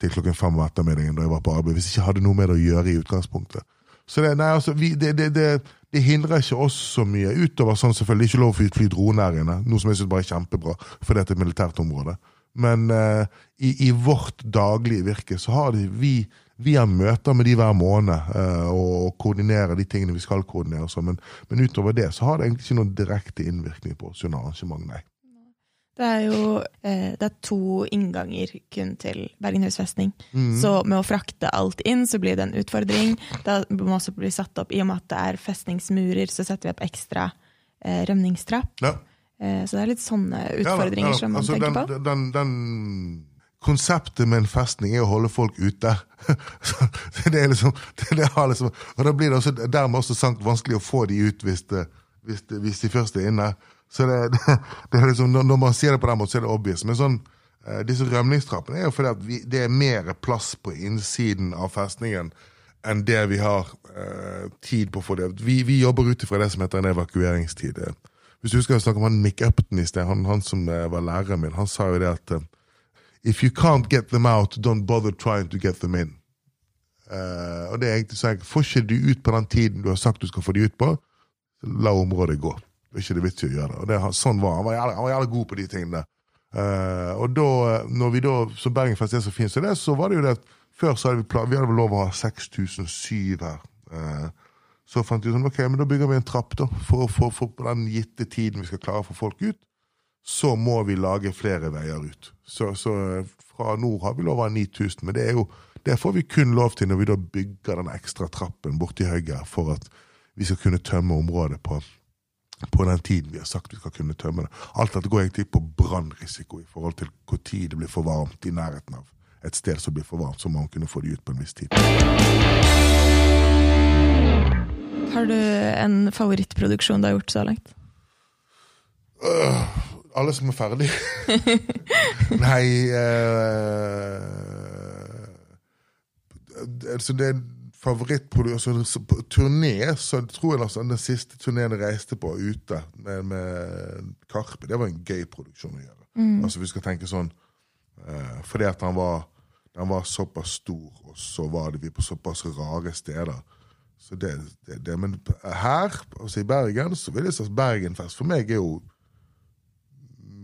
S2: til klokken fem om ettermiddagen da jeg var på arbeid, hvis jeg ikke hadde noe med det å gjøre i utgangspunktet. Så det, nei, altså, det, det, det, hindrer ikke oss så mye, utover sånn selvfølgelig ikke lov å fly, droner her inne, noe som jeg synes bare er kjempebra, for det er et militært område. Men uh, i, i vårt daglige virke så har de, vi, vi har møter med de hver måned uh, og koordinerer de tingene vi skal koordinere. og sånn, Men, men utover det så har det egentlig ikke noen direkte innvirkning på oss arrangement, nei.
S1: Det er jo eh, det er to innganger kun til Bergenhus festning. Så med å frakte alt inn, så blir det en utfordring. Det må også bli satt opp, I og med at det er festningsmurer, så setter vi opp ekstra eh, rømningstrapp.
S2: Ja.
S1: Eh, så det er litt sånne utfordringer
S2: ja ja,
S1: som man
S2: Altså,
S1: tenker
S2: den,
S1: på.
S2: Den, den, konseptet med en festning er å holde folk ute. Det er liksom, det, er liksom Og da blir det også, dermed også sant, vanskelig å få de ut hvis, det, hvis, det, hvis de først er inne. Så det, det, er liksom, når når man sier det på den måten, så er det obvious. Men sånn, eh, disse rømningstrappene er jo fordi at vi, det er mer plass på innsiden av festningen enn det vi har eh, tid på. å få det. Vi, vi jobber ut ifra det som heter en evakueringstid. Eh, Hvis du husker jeg snakket om han Mick Upton i sted, han, han som eh, var læreren min, han sa jo det at eh, If you can't get them out, don't bother trying to get them in. Uh, og det er egentlig sånn, Får ikke du ut på den tiden du har sagt du skal få de ut på, la området gå. Det er ikke det vits i å gjøre. Og det, sånn var han. Var jævlig, han var jævlig god på de tingene. Uh, og da, når vi da, så Bergenfest er så fint som det, så var det jo det at før så hadde vi, plan, vi hadde lov å ha 6007 her. Eh, så fant vi sånn, ok, men da bygger vi en trapp da, for, for, for på den gitte tiden vi skal klare å få folk ut så må vi lage flere veier ut. Så, så fra nord har vi lov å ha 9000, men det, er jo, det får vi kun lov til når vi da bygger den ekstra trappen borti høyre for at vi skal kunne tømme området på, på den tiden vi har sagt vi skal kunne tømme det. Alt dette går egentlig på brannrisiko i forhold til hvor tid det blir for varmt i nærheten av et sted som blir for varmt, så må man kunne få det ut på en viss tid.
S1: Har du en favorittproduksjon du har gjort så langt?
S2: Alle som er ferdig. Nei uh, altså Det er favorittproduksjon altså, på Turné, så tror jeg altså, den siste turneen jeg reiste på ute med, med Karpe, det var en gøy produksjon å gjøre. Altså Vi skal tenke sånn uh, Fordi at han var, han var såpass stor, og så var det vi på såpass rare steder. Så det, det, det Men her, altså i Bergen, så vil jeg si at Bergenfest for meg er jo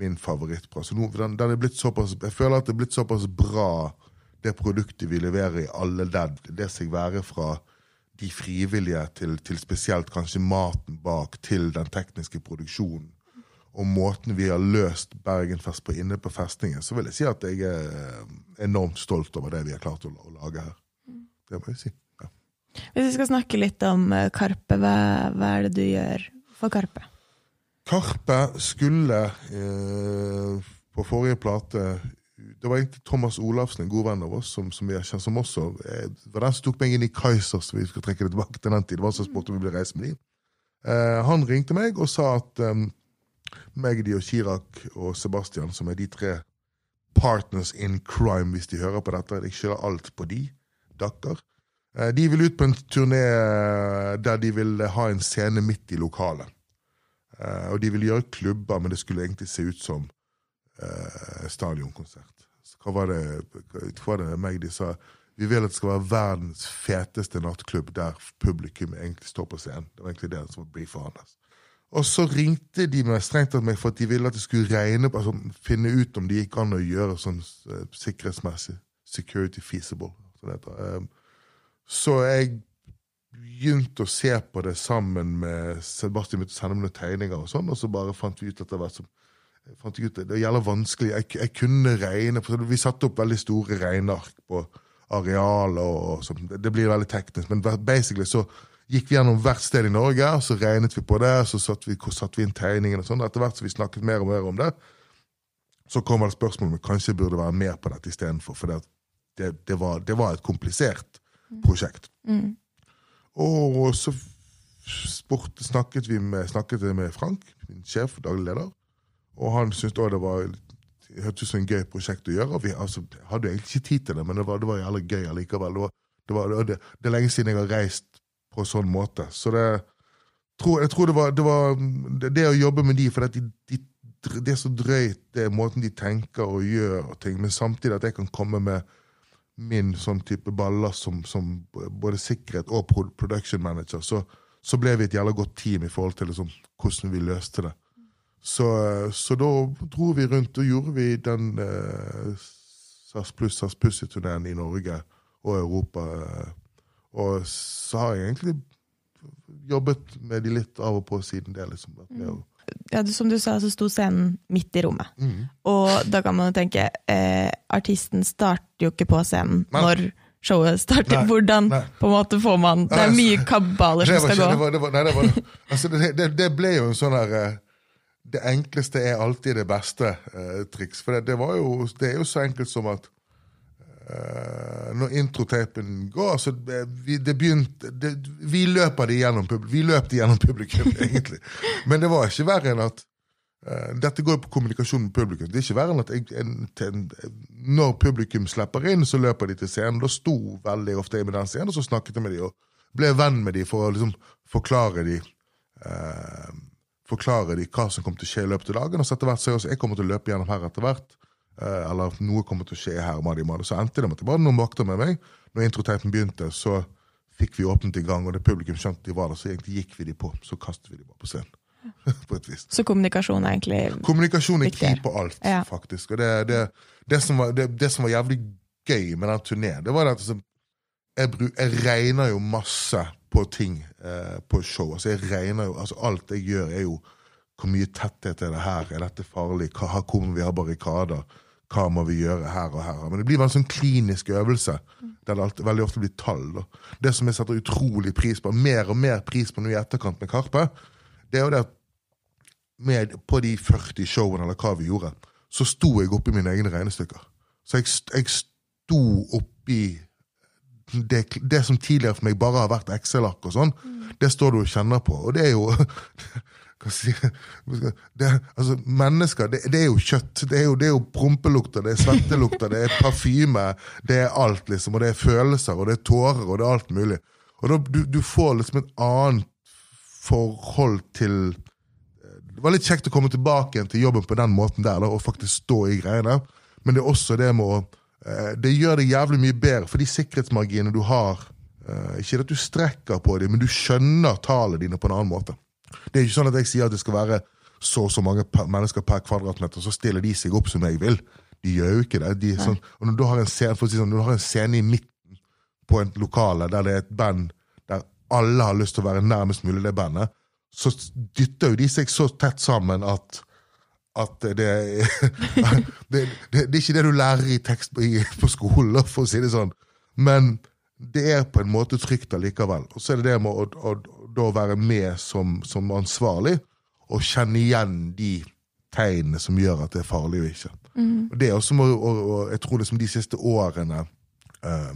S2: min favorittplass. Den, den er blitt såpass, jeg føler at det er blitt såpass bra, det produktet vi leverer i alle ledd. Det seg være fra de frivillige til, til spesielt kanskje maten bak, til den tekniske produksjonen. Og måten vi har løst Bergenfest på inne på festningen, så vil jeg si at jeg er enormt stolt over det vi har klart å, å lage her. Det må jeg si.
S1: Hvis vi skal snakke litt om eh, Karpe, hva, hva er det du gjør for Karpe?
S2: Karpe skulle eh, på forrige plate Det var egentlig Thomas Olafsen, en god venn av oss, som, som har kjent som også eh, var den som tok meg inn i Kaizers. Vi skal trekke det tilbake til den tid. Det var som spurte om vi ville reise med dem. Eh, han ringte meg og sa at um, Magdi og Chirag og Sebastian, som er de tre partners in crime, hvis de hører på dette Jeg skylder alt på de. Dakker. Eh, de vil ut på en turné der de vil ha en scene midt i lokalet. Eh, og de vil gjøre klubber, men det skulle egentlig se ut som eh, stadionkonsert. Hva var det, hva var det meg de sa? Vi vil at det skal være verdens feteste nattklubb der publikum egentlig står på scenen. Det var egentlig det som briefen hans. Og så ringte de meg strengt tatt meg for at de ville at det skulle regne altså finne ut om det gikk an å gjøre sånn sikkerhetsmessig. Security feasible. Så, um, så jeg begynte å se på det sammen med Sebastian begynte å sende meg noen tegninger, og sånn, og så bare fant vi ut det var så, fant ut, det gjelder vanskelig. Jeg, jeg kunne regne, for Vi satte opp veldig store regneark på arealer og sånn. Det blir veldig teknisk, men basically så gikk vi gjennom hvert sted i Norge, så regnet vi på det, så satte vi, satt vi inn tegningene. Sånn. Etter hvert som vi snakket mer og mer om det, så kom det spørsmålet om kanskje kanskje burde være mer på dette istedenfor. For det, det, det, var, det, var, et komplisert prosjekt. Mm. Og så sport, snakket vi med, snakket med Frank, min sjef, daglig leder, og han syntes da det var hørtes ut som en gøy prosjekt å gjøre. og Vi altså, hadde egentlig ikke tid til det, men det var, det var jævlig gøy allikevel. Det, var, det, var, det, er lenge siden jeg har reist på sånn måte. Så det, tror, jeg tror det var, det, var, det å jobbe med de, for de, de, det er så drøyt, det er måten de tenker og gjør ting, men samtidig at jeg kan komme med min sånn type baller som, som både sikkerhet og production manager, så, så, ble vi et jævla godt team i forhold til liksom, hvordan vi løste det. Så, så, da dro vi rundt og gjorde vi den eh, SAS pluss SAS Pussy-turneen i Norge og Europa. Og så har jeg egentlig jobbet med de litt av og på siden det. liksom. Mm.
S1: Ja, som du sa, så sto scenen midt i rommet. Mm. Og da kan man jo tenke eh, Artisten starter jo ikke på scenen nei. når showet starter. Nei, Hvordan nei. på en måte får man Det er mye kabaler som skal
S2: ikke, gå. Det, var, det, var, nei, det, var, altså, det, det, ble jo en sånn der eh, Det enkleste er alltid det beste eh, triks. For det, var jo, det er jo så enkelt som at Uh, når introtapen går så vi, det begynte, det, vi løper det gjennom løp gjennom publikum, egentlig. Men det var ikke verre enn at uh, Dette går på kommunikasjon med publikum. Det er ikke verre enn at jeg, en, en, når publikum slipper inn, så løper de til scenen. Da sto veldig ofte jeg med den scenen, og så snakket jeg med dem og ble venn med dem for å liksom, forklare dem uh, forklare de hva som kommer til å skje i løpet av dagen. Og så etter hvert så jeg, også, jeg kommer til å løpe gjennom her etter hvert. Eh, eller noe kommer til å skje her. Madi, madi. Så endte det med at det var noen vakter med meg. Når introtapen begynte, så fikk vi åpnet i gang, og det publikum skjønte de var der, så egentlig gikk vi de på. Så kastet vi de bare på scenen. på et vis.
S1: Så kommunikasjon er egentlig
S2: Kommunikasjon er key på alt, ja. faktisk. Og det, det, det, som var, det, som var, jævlig gøy med den turneen, det var at altså, jeg, jeg, regner jo masse på ting eh, på show. Altså, jeg regner jo, altså, alt jeg gjør, er jo hvor mye tetthet er det her? Er dette farlig? Hva, kommer vi ha barrikader? hva må vi gjøre her og her. Men det blir en sånn klinisk øvelse, der det alltid, veldig ofte blir tall. Da. Det som jeg setter utrolig pris på, mer og mer pris på nå i etterkant med Karpe, det er jo det at med, på de 40 showene, eller hva vi gjorde, så sto jeg oppi mine egne regnestykker. Så jeg, jeg sto oppi det, det, som tidligere for meg bare har vært Excel-ark og sånn, mm. det står du og kjenner på. Og det er jo det, altså, Mennesker, det, det, er jo kjøtt. Det er jo, det er jo prompelukter, det er svettelukter, det er parfyme. Det er alt, liksom. Og det er følelser, og det er tårer, og det er alt mulig. Og da, du, du får liksom et annet forhold til Det var litt kjekt å komme tilbake igjen til jobben på den måten der, da, og faktisk stå i greiene. Men det er også det med å eh, Det gjør det jævlig mye bedre, for de sikkerhetsmarginene du har eh, Ikke at du strekker på dem, men du skjønner tallene dine på en annen måte. Det er ikke sånn at jeg sier at det skal være så og så mange mennesker per kvadratmeter, så stiller de seg opp som jeg vil. De gjør jo ikke det. De sånn, og når du har en scene, si sånn, når du har en scene i midten på et lokale der det er et band der alle har lyst til å være nærmest mulig det bandet, så dytter jo de seg så tett sammen at at det, det, det, det, er ikke det du lærer i tekst på, på skolen, for å si det sånn. Men det er på en måte trygt allikevel. Og så er det det med å, å, da være med som, som, ansvarlig og kjenne igjen de tegnene som gjør at det er farlig og ikke. Mm. Og det er også, og, og jeg tror liksom de siste årene eh,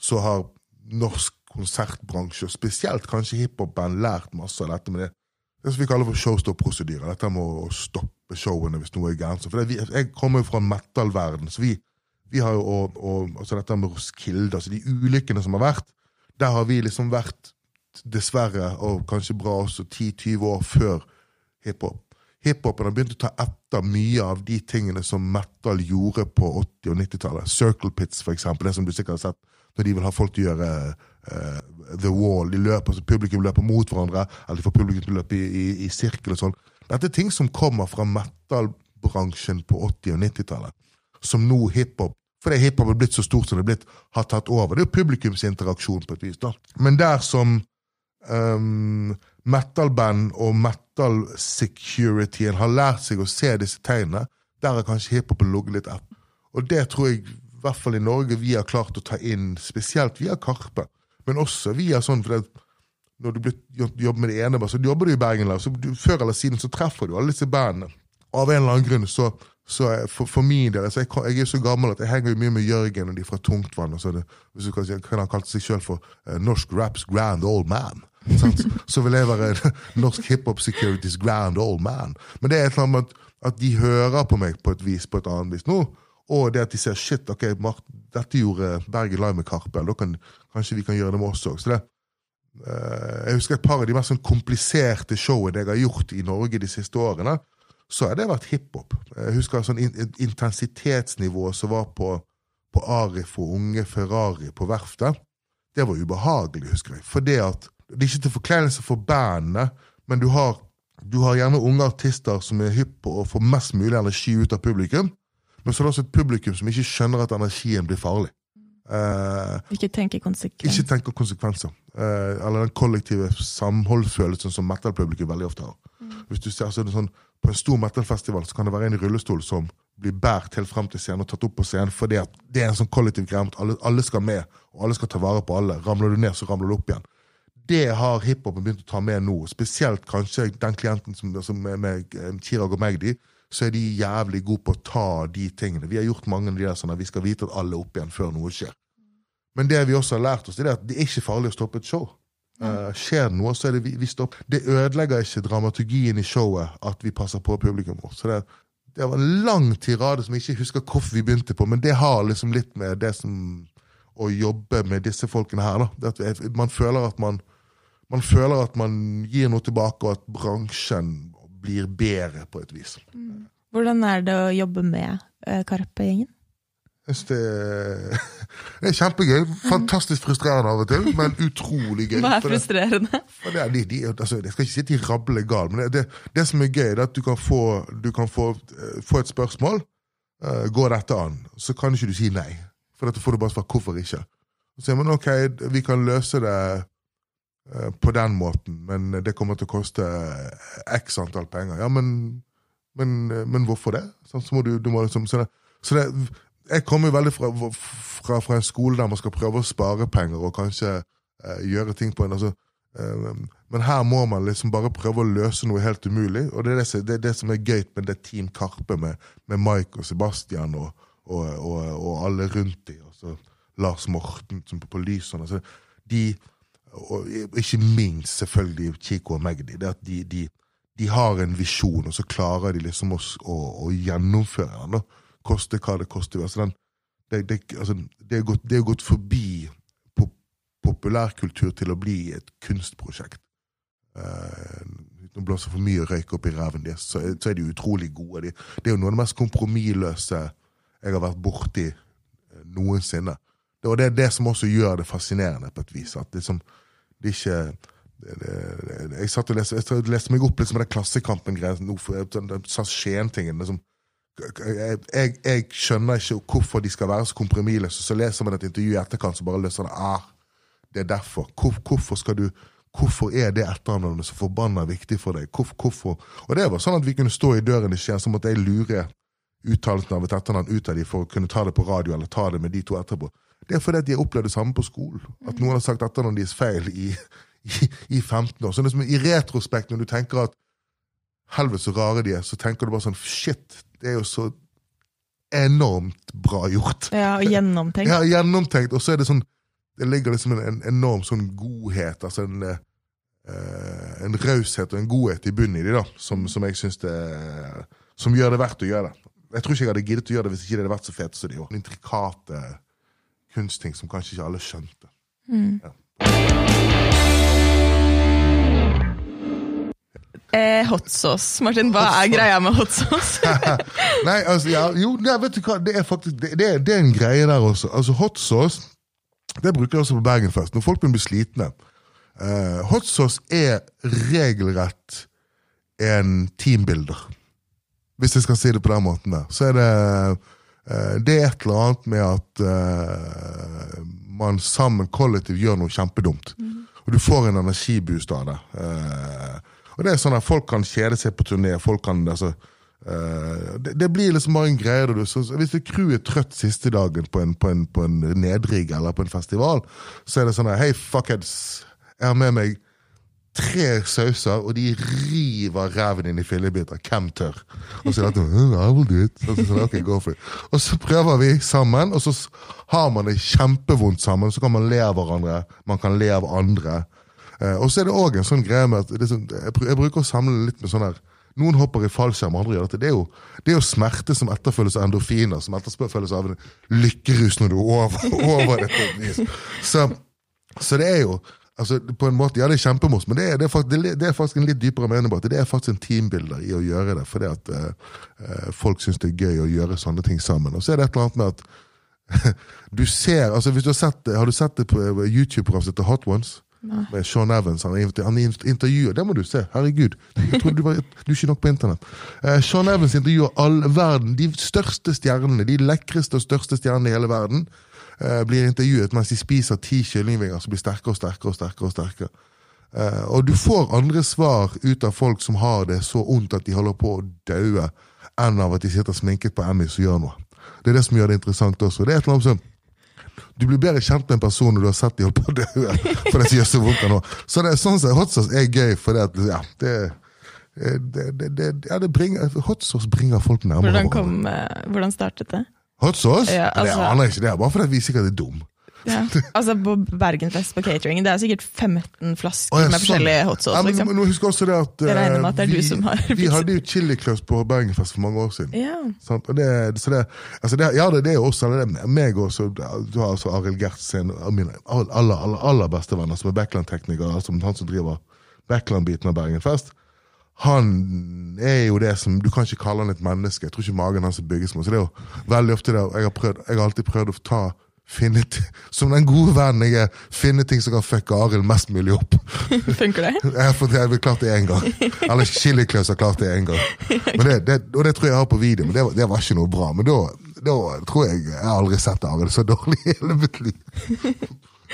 S2: så har norsk konsertbransje, og spesielt kanskje hiphop-band, lært masse av dette med det. Det som vi kaller for showstop-prosedyrer. Dette med å stoppe showene hvis noe er gærent. For det, jeg kommer jo fra metal-verden, så vi, vi, har jo og, og, altså dette med Roskilde, altså de ulykkene som har vært, der har vi liksom vært dessverre, og kanskje bra også 10-20 år før hiphop. Hiphopen har begynt å ta etter mye av de tingene som metal gjorde på 80- og 90-tallet. Circle pits, for eksempel. Det som du sikkert har sett når de vil ha folk til å gjøre uh, The Wall. De løper, så Publikum løper mot hverandre, eller de får publikum til å løpe i, i, i sirkel og sånn. Dette er ting som kommer fra metal-bransjen på 80- og 90-tallet. Som nå hiphop fordi hiphop er blitt så stort som det er blitt, har tatt over. Det er jo publikumsinteraksjon på et vis. da. Men der som um, metal-band og metal-securityen har lært seg å se disse tegnene, der har kanskje hiphopen ligget litt etter. Og det tror jeg, i hvert fall i Norge, vi har klart å ta inn, spesielt via Karpe. Men også via sånn for det, Når du jobber med det ene, så jobber du i Bergen så du, før eller siden så treffer du alle disse bandene. Av en eller annen grunn så, så for, for, min del altså jeg, jeg, er så gammel at jeg henger mye med Jørgen og de fra Tungtvann. Altså det, hvis du kan, kan han kalle seg sjøl for uh, norsk raps grand old man. Så vil jeg være norsk hiphop securities grand old man. Men det er et eller annet med at, at de hører på meg på et vis, på et annet vis nå. Og det at de ser shit, ok, Mark, dette gjorde Bergen Live med Karpe. Da kan, kanskje vi kan gjøre det med oss òg. Uh, jeg husker et par av de mest sånn kompliserte showene jeg har gjort i Norge de siste årene. Så har det vært hiphop. Jeg husker sånn in intensitetsnivået som var på, på Arif og Unge Ferrari på verftet. Det var ubehagelig, husker jeg. For det at Det er ikke til forkleinelse for bandene, men du har, du har gjerne unge artister som er hypp på å få mest mulig energi ut av publikum. Men så er det også et publikum som ikke skjønner at energien blir farlig.
S1: Eh, ikke tenker konsekvenser.
S2: Ikke tenker konsekvenser. Eh, eller den kollektive samholdsfølelsen som metal-publikum veldig ofte har. Mm. Hvis du ser så sånn, På en stor metal-festival så kan det være en i rullestol som blir båret helt frem til scenen og tatt opp på scenen fordi det er en sånn kollektiv greie alle, alle, skal med, og alle skal ta vare på alle. Ramler du ned, så ramler du opp igjen. Det har hiphopen begynt å ta med nå. Spesielt kanskje den klienten som, som er med Chirag og Magdi så er de jævlig gode på å ta de tingene. Vi har gjort mange av de der sånn at vi skal vite at alle er oppe igjen før noe skjer. Men det vi også har lært oss, er at det er ikke farlig å stoppe et show. Uh, skjer det noe, så er det vi, vi stopper. Det ødelegger ikke dramaturgien i showet at vi passer på publikum vårt. Så det, det var en lang tirade som jeg ikke husker hvorfor vi begynte på, men det har liksom litt med det som å jobbe med disse folkene her. da. Man føler at man, man føler at man gir noe tilbake, og at bransjen blir bedre på et vis. Mm.
S1: Hvordan er det å jobbe med uh, Karpe-gjengen?
S2: Det, det, er kjempegøy. Fantastisk frustrerende av og til, men utrolig gøy.
S1: Hva er frustrerende?
S2: Det, det, de, altså, jeg skal ikke si at de rabler galt, men det, det, som er gøy, er at du kan få, du kan få, uh, få et spørsmål. Uh, går dette an? Så kan ikke du si nei. For dette får du bare svar hvorfor ikke. Så sier man ok, vi kan løse det Eh, på den måten, men det kommer til å koste x antall penger. Ja, men, men, eh, men hvorfor det? Sånn, så må du, du må liksom, så det, så det, jeg kommer jo veldig fra, fra, fra, en skole der man skal prøve å spare penger og kanskje eh, gjøre ting på en altså, eh, Men her må man liksom bare prøve å løse noe helt umulig, og det er det, det, er det som er gøy med det Team Karpe, med, med Mike og Sebastian og, og, og, og alle rundt dem. Altså Lars Morten som på, på lysene. Altså, de og ikke minst selvfølgelig Chico og Magdi, det at de, de, de, har en visjon, og så klarer de liksom å, å, å gjennomføre den. Koste hva det koster. Altså den, det, det, altså det, er gått, det, er gått, forbi pop, populærkultur til å bli et kunstprosjekt. Uh, uten å blåse for mye røyk opp i ræven deres, så, så, er de utrolig gode. De, det er jo noe av det mest kompromissløse jeg har vært borti uh, noensinne. Og det er det som også gjør det fascinerende, på et vis. at liksom, det er ikke jeg satt og leste, jeg leste meg opp litt som den Klassekampen-greia. Skien-tingen. Liksom. Jeg, jeg, jeg, skjønner ikke hvorfor de skal være så kompromissløse. Så leser man et intervju i etterkant så bare løser det ah, det er derfor. Hvor, hvorfor skal du Hvorfor er det etternavnet så forbanna viktig for deg? Hvor, hvorfor? Og det var sånn at vi kunne stå i døren i Skien, så måtte jeg lure uttalelsen av et etternavn ut av dem for å kunne ta det på radio eller ta det med de to etterpå. Det er fordi at de har opplevd det samme på skolen. At noen har sagt etternavnet deres feil i, i, i, 15 år. Så liksom, I retrospekt, når du tenker at helvete så rare de er, så tenker du bare sånn Shit, det er jo så enormt bra gjort.
S1: Ja, og gjennomtenkt.
S2: Ja, gjennomtenkt. Og så er det sånn Det ligger liksom en, en enorm sånn godhet, altså en, eh, en raushet og en godhet i bunnen i de da, som, som jeg syns det Som gjør det verdt å gjøre det. Jeg tror ikke jeg hadde giddet å gjøre det hvis ikke det hadde vært så fete som de gjorde. Intrikate kunstting som kanskje ikke alle skjønte. Mm. Ja.
S1: Eh, hot sauce. Martin, hva er greia med hot sauce?
S2: Nei, altså, ja, jo, ja, vet du hva, det er faktisk det, det, det er en greie der også. Altså, Hot sauce det bruker jeg også på Bergenfest, når folk begynner å bli slitne. Eh, hot sauce er regelrett en teambuilder. Hvis jeg skal si det på den måten der. Så er det Det er et eller annet med at eh, man sammen kollektivt gjør noe kjempedumt. Og du får en energiboost av det. Eh, og det er sånn at Folk kan kjede seg på turné. folk kan, altså, Uh, det, det blir liksom bare en greie. Du, så, så hvis et crew er trøtt siste dagen på en, på, en, på en nedrigg eller på en festival, så er det sånn her Hei, fuckheads. Jeg har med meg tre sauser, og de river ræven inn i fillebiter. Hvem tør? Og så er det «Mm, I will do it. Og så, prøver vi sammen, og så har man det kjempevondt sammen. Så kan man le av hverandre, man kan le av andre. Eh, og så er det òg en sånn greie med at sånn, jeg, bruker å samle litt med sånn her Noen hopper i fallskjerm, andre gjør dette. Det er, jo, det er jo smerte som etterfølges av endorfiner, som etterfølges av en lykkerus når du er over, over det. Så, så det er jo altså, på en måte, Ja, det er kjempemorsomt, men det er, det, er faktisk, det er- faktisk en litt dypere mening bak det. Det er faktisk en teambuilder i å gjøre det, fordi at eh, eh, folk syns det er gøy å gjøre sånne ting sammen. Og så er det et eller annet med at du ser altså hvis du Har sett det, har du sett det på eh, YouTube-program som Hot Ones? Nei. Med Sean Evans. Han, han er intervjuer Det må du se. Herregud. Jeg trodde du, var, du er ikke nok på internett. Eh, Sean Evans intervjuer all verden. De største stjernene, de lekreste og største stjernene i hele verden, blir intervjuet mens de spiser ti kyllingvinger som blir sterkere og sterkere. og sterkere og sterkere. Eh, og du får andre svar ut av folk som har det så ondt at de holder på å daue, enn av at de sitter sminket på Emmys og gjør noe. Det er det som gjør det interessant også. Det er et eller annet som du blir bedre kjent med en person når du har sett de holde på å daue. For det gjør så vondt nå. Så det er sånn som hot sauce er gøy, for det, ja, det, det, det, det, ja, det bringer, hot sauce bringer folk nærmere.
S1: Hvordan, kom, eh, hvordan startet det?
S2: Hot sauce?
S1: Ja,
S2: Ja,
S1: altså-
S2: det aner jeg ikke. Det er bare fordi vi sikkert er dumme.
S1: Ja. Altså På Bergenfest på catering, det er sikkert 15 flasker
S2: oh, ja,
S1: med
S2: sånn.
S1: forskjellige hot
S2: Ja,
S1: sauce. Liksom.
S2: men husk også det at eh,
S1: at det du
S2: vi,
S1: har
S2: vi hadde jo Chili Claus på Bergenfest for mange år siden.
S1: Ja.
S2: Sant? Og det, så det, altså det, ja, det, det er jo også det er meg også. Du har altså Arild Gertsen, mine aller, aller, aller beste venner, som er backland-tekniker. Altså han som driver backland-biten av Bergenfest. Han er jo det som Du kan ikke kalle han et menneske. Jeg tror ikke magen hans er bygget som Så det er jo veldig ofte det Jeg har, prøvd, jeg har alltid prøvd å ta Finne, som den gode vennen jeg er, finne ting som kan fucke Arild mest mulig opp.
S1: Funker det?
S2: Jeg har jeg klart det én gang. Eller Chili har klart det én gang. Men det, det, og det tror jeg jeg har på video, men det, det var ikke noe bra. Men da, da tror jeg Jeg har aldri sett Arild så dårlig i hele mitt liv.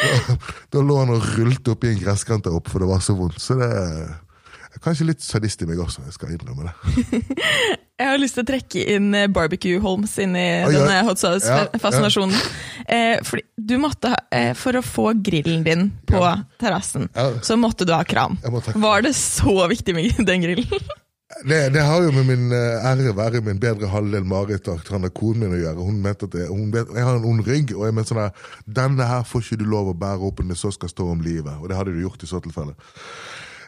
S2: Da, da lå han og rullte oppi en gresskant der oppe, for det var så vondt. Så det er kanskje litt sadist i meg også, jeg skal innrømme det.
S1: Jeg har lyst til å trekke inn eh, Barbecue Holmes inn i
S2: Oi, ja.
S1: denne hot sauce-fascinasjonen. Ja, fordi du måtte ha, eh, For å få grillen din på
S2: Ja.
S1: terrassen,
S2: Ja.
S1: så måtte du ha kran. Var det så viktig med den grillen?
S2: Det, det har jo med min ære ære være min bedre halvdel Marit Artranda, konen min, å gjøre. Hun mente at jeg, hun Jeg har en ond rygg, og jeg mente sånn her Denne her får ikke du lov å bære opp når det så skal stå om livet. Og det hadde du gjort i så tilfelle.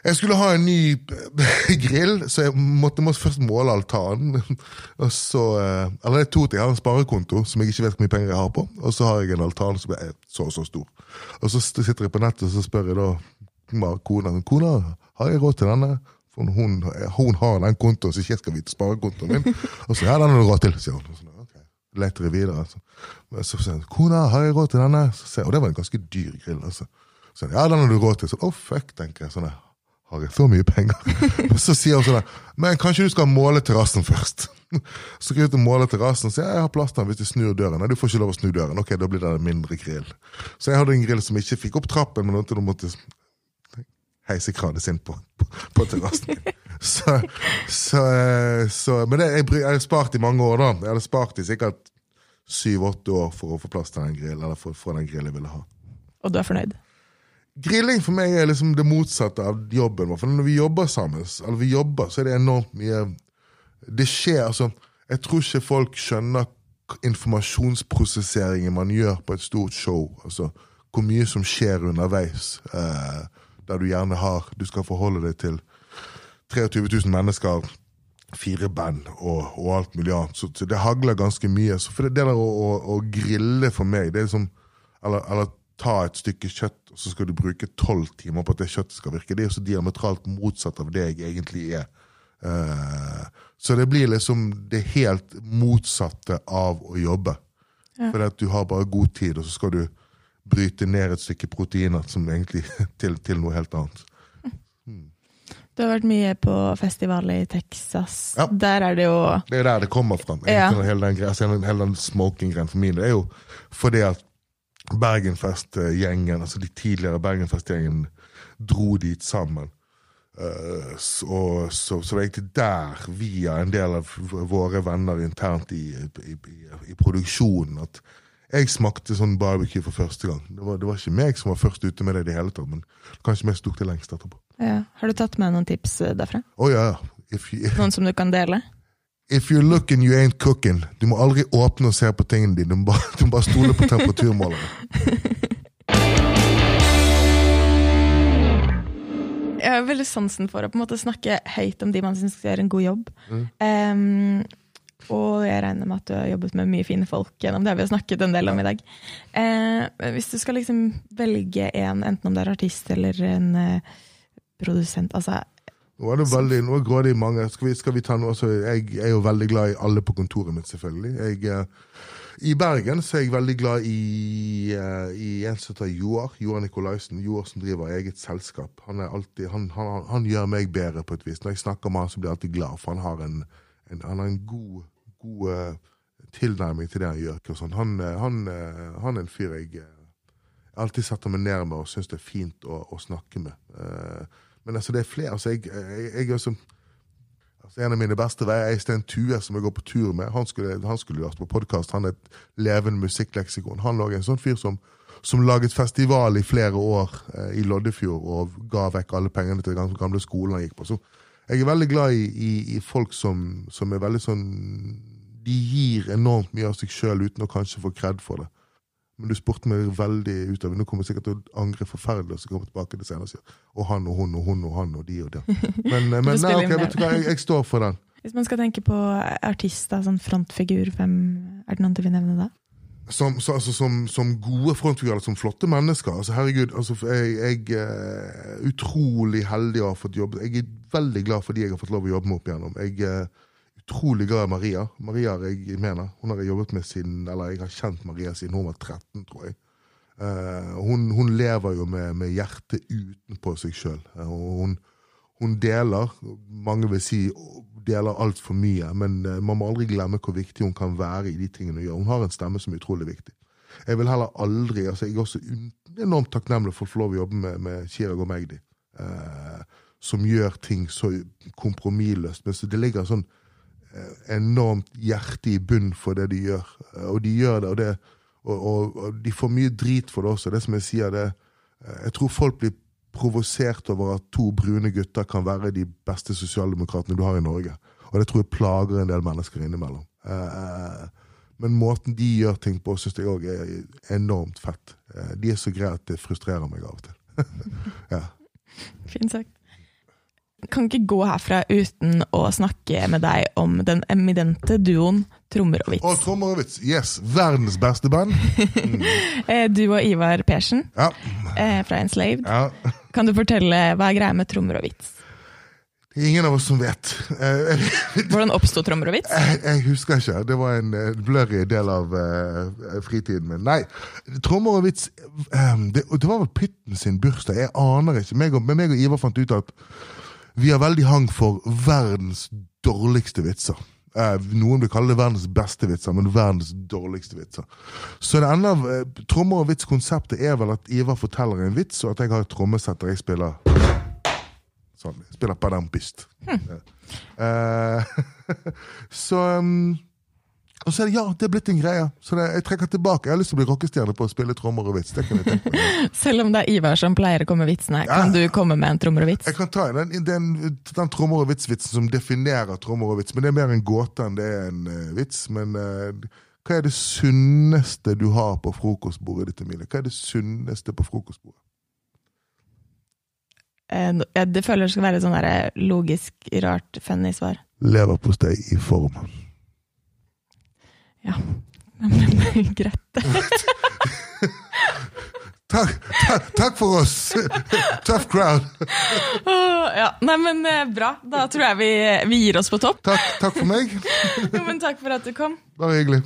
S2: Jeg skulle ha en ny eh, grill, så jeg måtte, måtte først måle altanen. Og så, eh, eller det er to ting. Jeg har en sparekonto som jeg ikke vet hvor mye penger jeg har på. Og så har jeg en altan som er så og så stor. Og så sitter jeg på nettet og så spør jeg da kona kona, har jeg råd til denne. For hun, hun har den kontoen, så ikke jeg skal vite sparekontoen min. Og så ja, den har du råd til, sier hun. Sånn, okay. Leter jeg videre. Altså. Så sier hun kona, har jeg råd til denne? Så sier, og det var en ganske dyr grill. altså. Så, ja, den har du råd til. Så, oh, fuck, tenker jeg. sånn har jeg så mye penger? Men så sier hun sånn men kanskje du skal måle terrassen først? Så går jeg ut og måler terrassen og sier jeg har plass til den hvis du snur døren. Nei, du får ikke lov å snu døren. Ok, da blir det en mindre grill. Så jeg hadde en grill som ikke fikk opp trappen, men at du måtte heise kranen sin på, på, på terrassen. Så, så, eh, så, men det, jeg, jeg har spart i mange år, da. Jeg hadde spart i sikkert syv-åtte år for å få plass til den grillen, eller for for den grillen jeg ville ha.
S1: Og du er fornøyd?
S2: Grilling for meg er liksom det motsatte av jobben. For når vi jobber sammen, eller vi jobber, så er det enormt mye Det skjer, altså Jeg tror ikke folk skjønner informasjonsprosesseringen man gjør på et stort show. Altså hvor mye som skjer underveis. Eh, der du gjerne har Du skal forholde deg til 23 000 mennesker, fire band og, og alt mulig annet. Så, så det hagler ganske mye. Så for det, det der å, å, å grille for meg, det er som Eller, eller ta et stykke kjøtt, og så skal du bruke tolv timer på at det kjøttet skal virke. Det er jo så diametralt motsatt av det jeg egentlig er. Eh, så det blir liksom det helt motsatte av å jobbe.
S1: Ja.
S2: Fordi at du har bare god tid, og så skal du bryte ned et stykke proteiner som egentlig til, til noe helt annet.
S1: Du har vært mye på festival i Texas.
S2: Ja.
S1: Der er det jo
S2: Det er der det kommer fra.
S1: Ja.
S2: Hele den, hele den smoking-greien for min. Det er jo fordi at Bergenfest-gjengen, altså de tidligere Bergenfest-gjengen, dro dit sammen. Eh, så, så, så det er egentlig der, via en del av våre venner internt i, i, i, i produksjonen, at jeg smakte sånn barbecue for første gang. Det var, det var ikke meg som var først ute med det i det hele tatt, men kanskje meg som tok det lengst etterpå.
S1: ja. Har du tatt med noen tips eh, derfra?
S2: Å ja, if you,
S1: Noen som du kan dele?
S2: If you're looking, you ain't cooking. Du må aldri åpne og se på tingene dine. Du må bare, du må bare stole på temperaturmåleren.
S1: Jeg har veldig sansen for å på en måte snakke høyt om de man syns gjør en god jobb.
S2: Mm.
S1: Um, og jeg regner med at du har jobbet med mye fine folk gjennom det vi har snakket en del om i dag. Uh, hvis du skal liksom velge en, enten om det er artist eller en uh, produsent altså,
S2: Nå er det veldig, nå er grådig mange. Skal vi, skal vi ta noe? Altså, jeg er jo veldig glad i alle på kontoret mitt, selvfølgelig. Jeg, eh, I Bergen så er jeg veldig glad i, eh, i en som heter Joar. Joar Nikolaisen. Joar som driver eget selskap. Han, er alltid, han, han, han gjør meg bedre på et vis. Når jeg snakker med han, så blir jeg alltid glad, for han har en, en, han har en god, god eh, tilnærming til det han gjør. Han, han, han er en fyr jeg alltid setter meg ned med og syns det er fint å, å snakke med. Men altså, det er flere. Altså, jeg, jeg, jeg er som altså, En av mine beste veier er Stein Tue, som jeg går på tur med. Han skulle, han skulle vært på podkast. Han er et levende musikkleksikon. Han er også en sånn fyr som, som laget festival i flere år eh, i Loddefjord og ga vekk alle pengene til den gamle skolen han gikk på. Så jeg er veldig glad i, i, i folk som, som er veldig sånn De gir enormt mye av seg sjøl uten å kanskje få kred for det. Men du spurte meg veldig utover. Nå kommer jeg sikkert til å angre forferdelig. og Så kommer jeg tilbake til senere og sier Og han og hun og hun og han og de og de. Men, eh, men nei,
S1: spille
S2: ok, vet du hva, jeg, jeg står for den.
S1: Hvis man skal tenke på artist, da, sånn frontfigur, hvem er det noen du vil nevne da?
S2: Som, så, altså, som, som gode frontfigurer, som flotte mennesker. Altså, herregud, altså, jeg, jeg er utrolig heldig å ha fått jobb. Jeg er veldig glad for de jeg har fått lov å jobbe med opp igjennom. Jeg er utrolig glad i Maria. Maria jeg mener, hun har jeg jobbet med siden, eller jeg har kjent Maria siden hun var 13, tror jeg. Uh, hun, hun lever jo med, med hjertet utenpå seg sjøl. hun, hun deler, mange vil si deler altfor mye, men uh, man må aldri glemme hvor viktig hun kan være i de tingene hun gjør. Hun har en stemme som er utrolig viktig. Jeg vil heller aldri, altså Jeg er også enormt takknemlig for å få lov å jobbe med, med Chirag og Magdi, eh, som gjør ting så kompromissløst. Men så det ligger sånn eh, enormt hjerte i bunn for det de gjør. Eh, Og de gjør det, og, det og, og, og de får mye drit for det også. Det som jeg sier, det eh, Jeg tror folk blir provosert over at to brune gutter kan være de beste sosialdemokratene du har i Norge. Og det tror jeg plager en del mennesker innimellom. Eh, Men måten de gjør ting på, syns jeg òg er enormt fett. Eh, De er så greie at det frustrerer meg av og til. ja.
S1: Fint sagt. Kan ikke gå herfra uten å snakke med deg om den eminente duoen Trommer og
S2: Og
S1: vits.
S2: trommer og vits. Yes! Verdens beste band.
S1: Mm. Du og Ivar Persen
S2: Ja.
S1: eh, fra Enslaved.
S2: ja.
S1: Kan du fortelle hva er greia med Trommer og vits?
S2: Ingen av oss som vet. Eh,
S1: Hvordan oppsto Trommer og vits?
S2: Jeg, jeg husker ikke. Det var en eh, blurry del av uh, fritiden min. Nei, trommer og vits um, det, det var vel Pytten sin bursdag. Jeg aner ikke. Meg og, men meg og Ivar fant ut at vi har veldig hang for verdens dårligste vitser. Eh, noen vil kalle det verdens beste vitser, men verdens dårligste vitser. Så det ender eh, Trommer og vits-konseptet er vel at Ivar forteller en vits, og at jeg har et trommesett der jeg spiller Sånn. Jeg spiller padampist. Hm. Eh, så um, Og så er det ja, det er blitt en greie. Så det, jeg trekker tilbake. Jeg har lyst til å bli rockestjerne på å spille trommer og vits. Det kan jeg tenke meg.
S1: Selv om det er Ivar som pleier å komme med vitsene, kan du komme med en trommer og vits?
S2: Jeg kan ta den, den, den trommer og vits-vitsen som definerer trommer og vits. Men det er mer en gåte enn det er en uh, vits. Men uh, hva er det sunneste du har på frokostbordet ditt, Emilie? Hva er det sunneste på frokostbordet?
S1: Uh, Det føler jeg skal være et sånn logisk, rart, funny svar.
S2: Leverpostei i form.
S1: Ja. Men, Greit.
S2: takk, takk, takk for oss! Tough crowd.
S1: Ja. Nei, men eh, Bra. Da tror jeg vi, vi gir oss på topp.
S2: Takk, takk for meg.
S1: Jo, men Takk for at du kom.
S2: Bare hyggelig.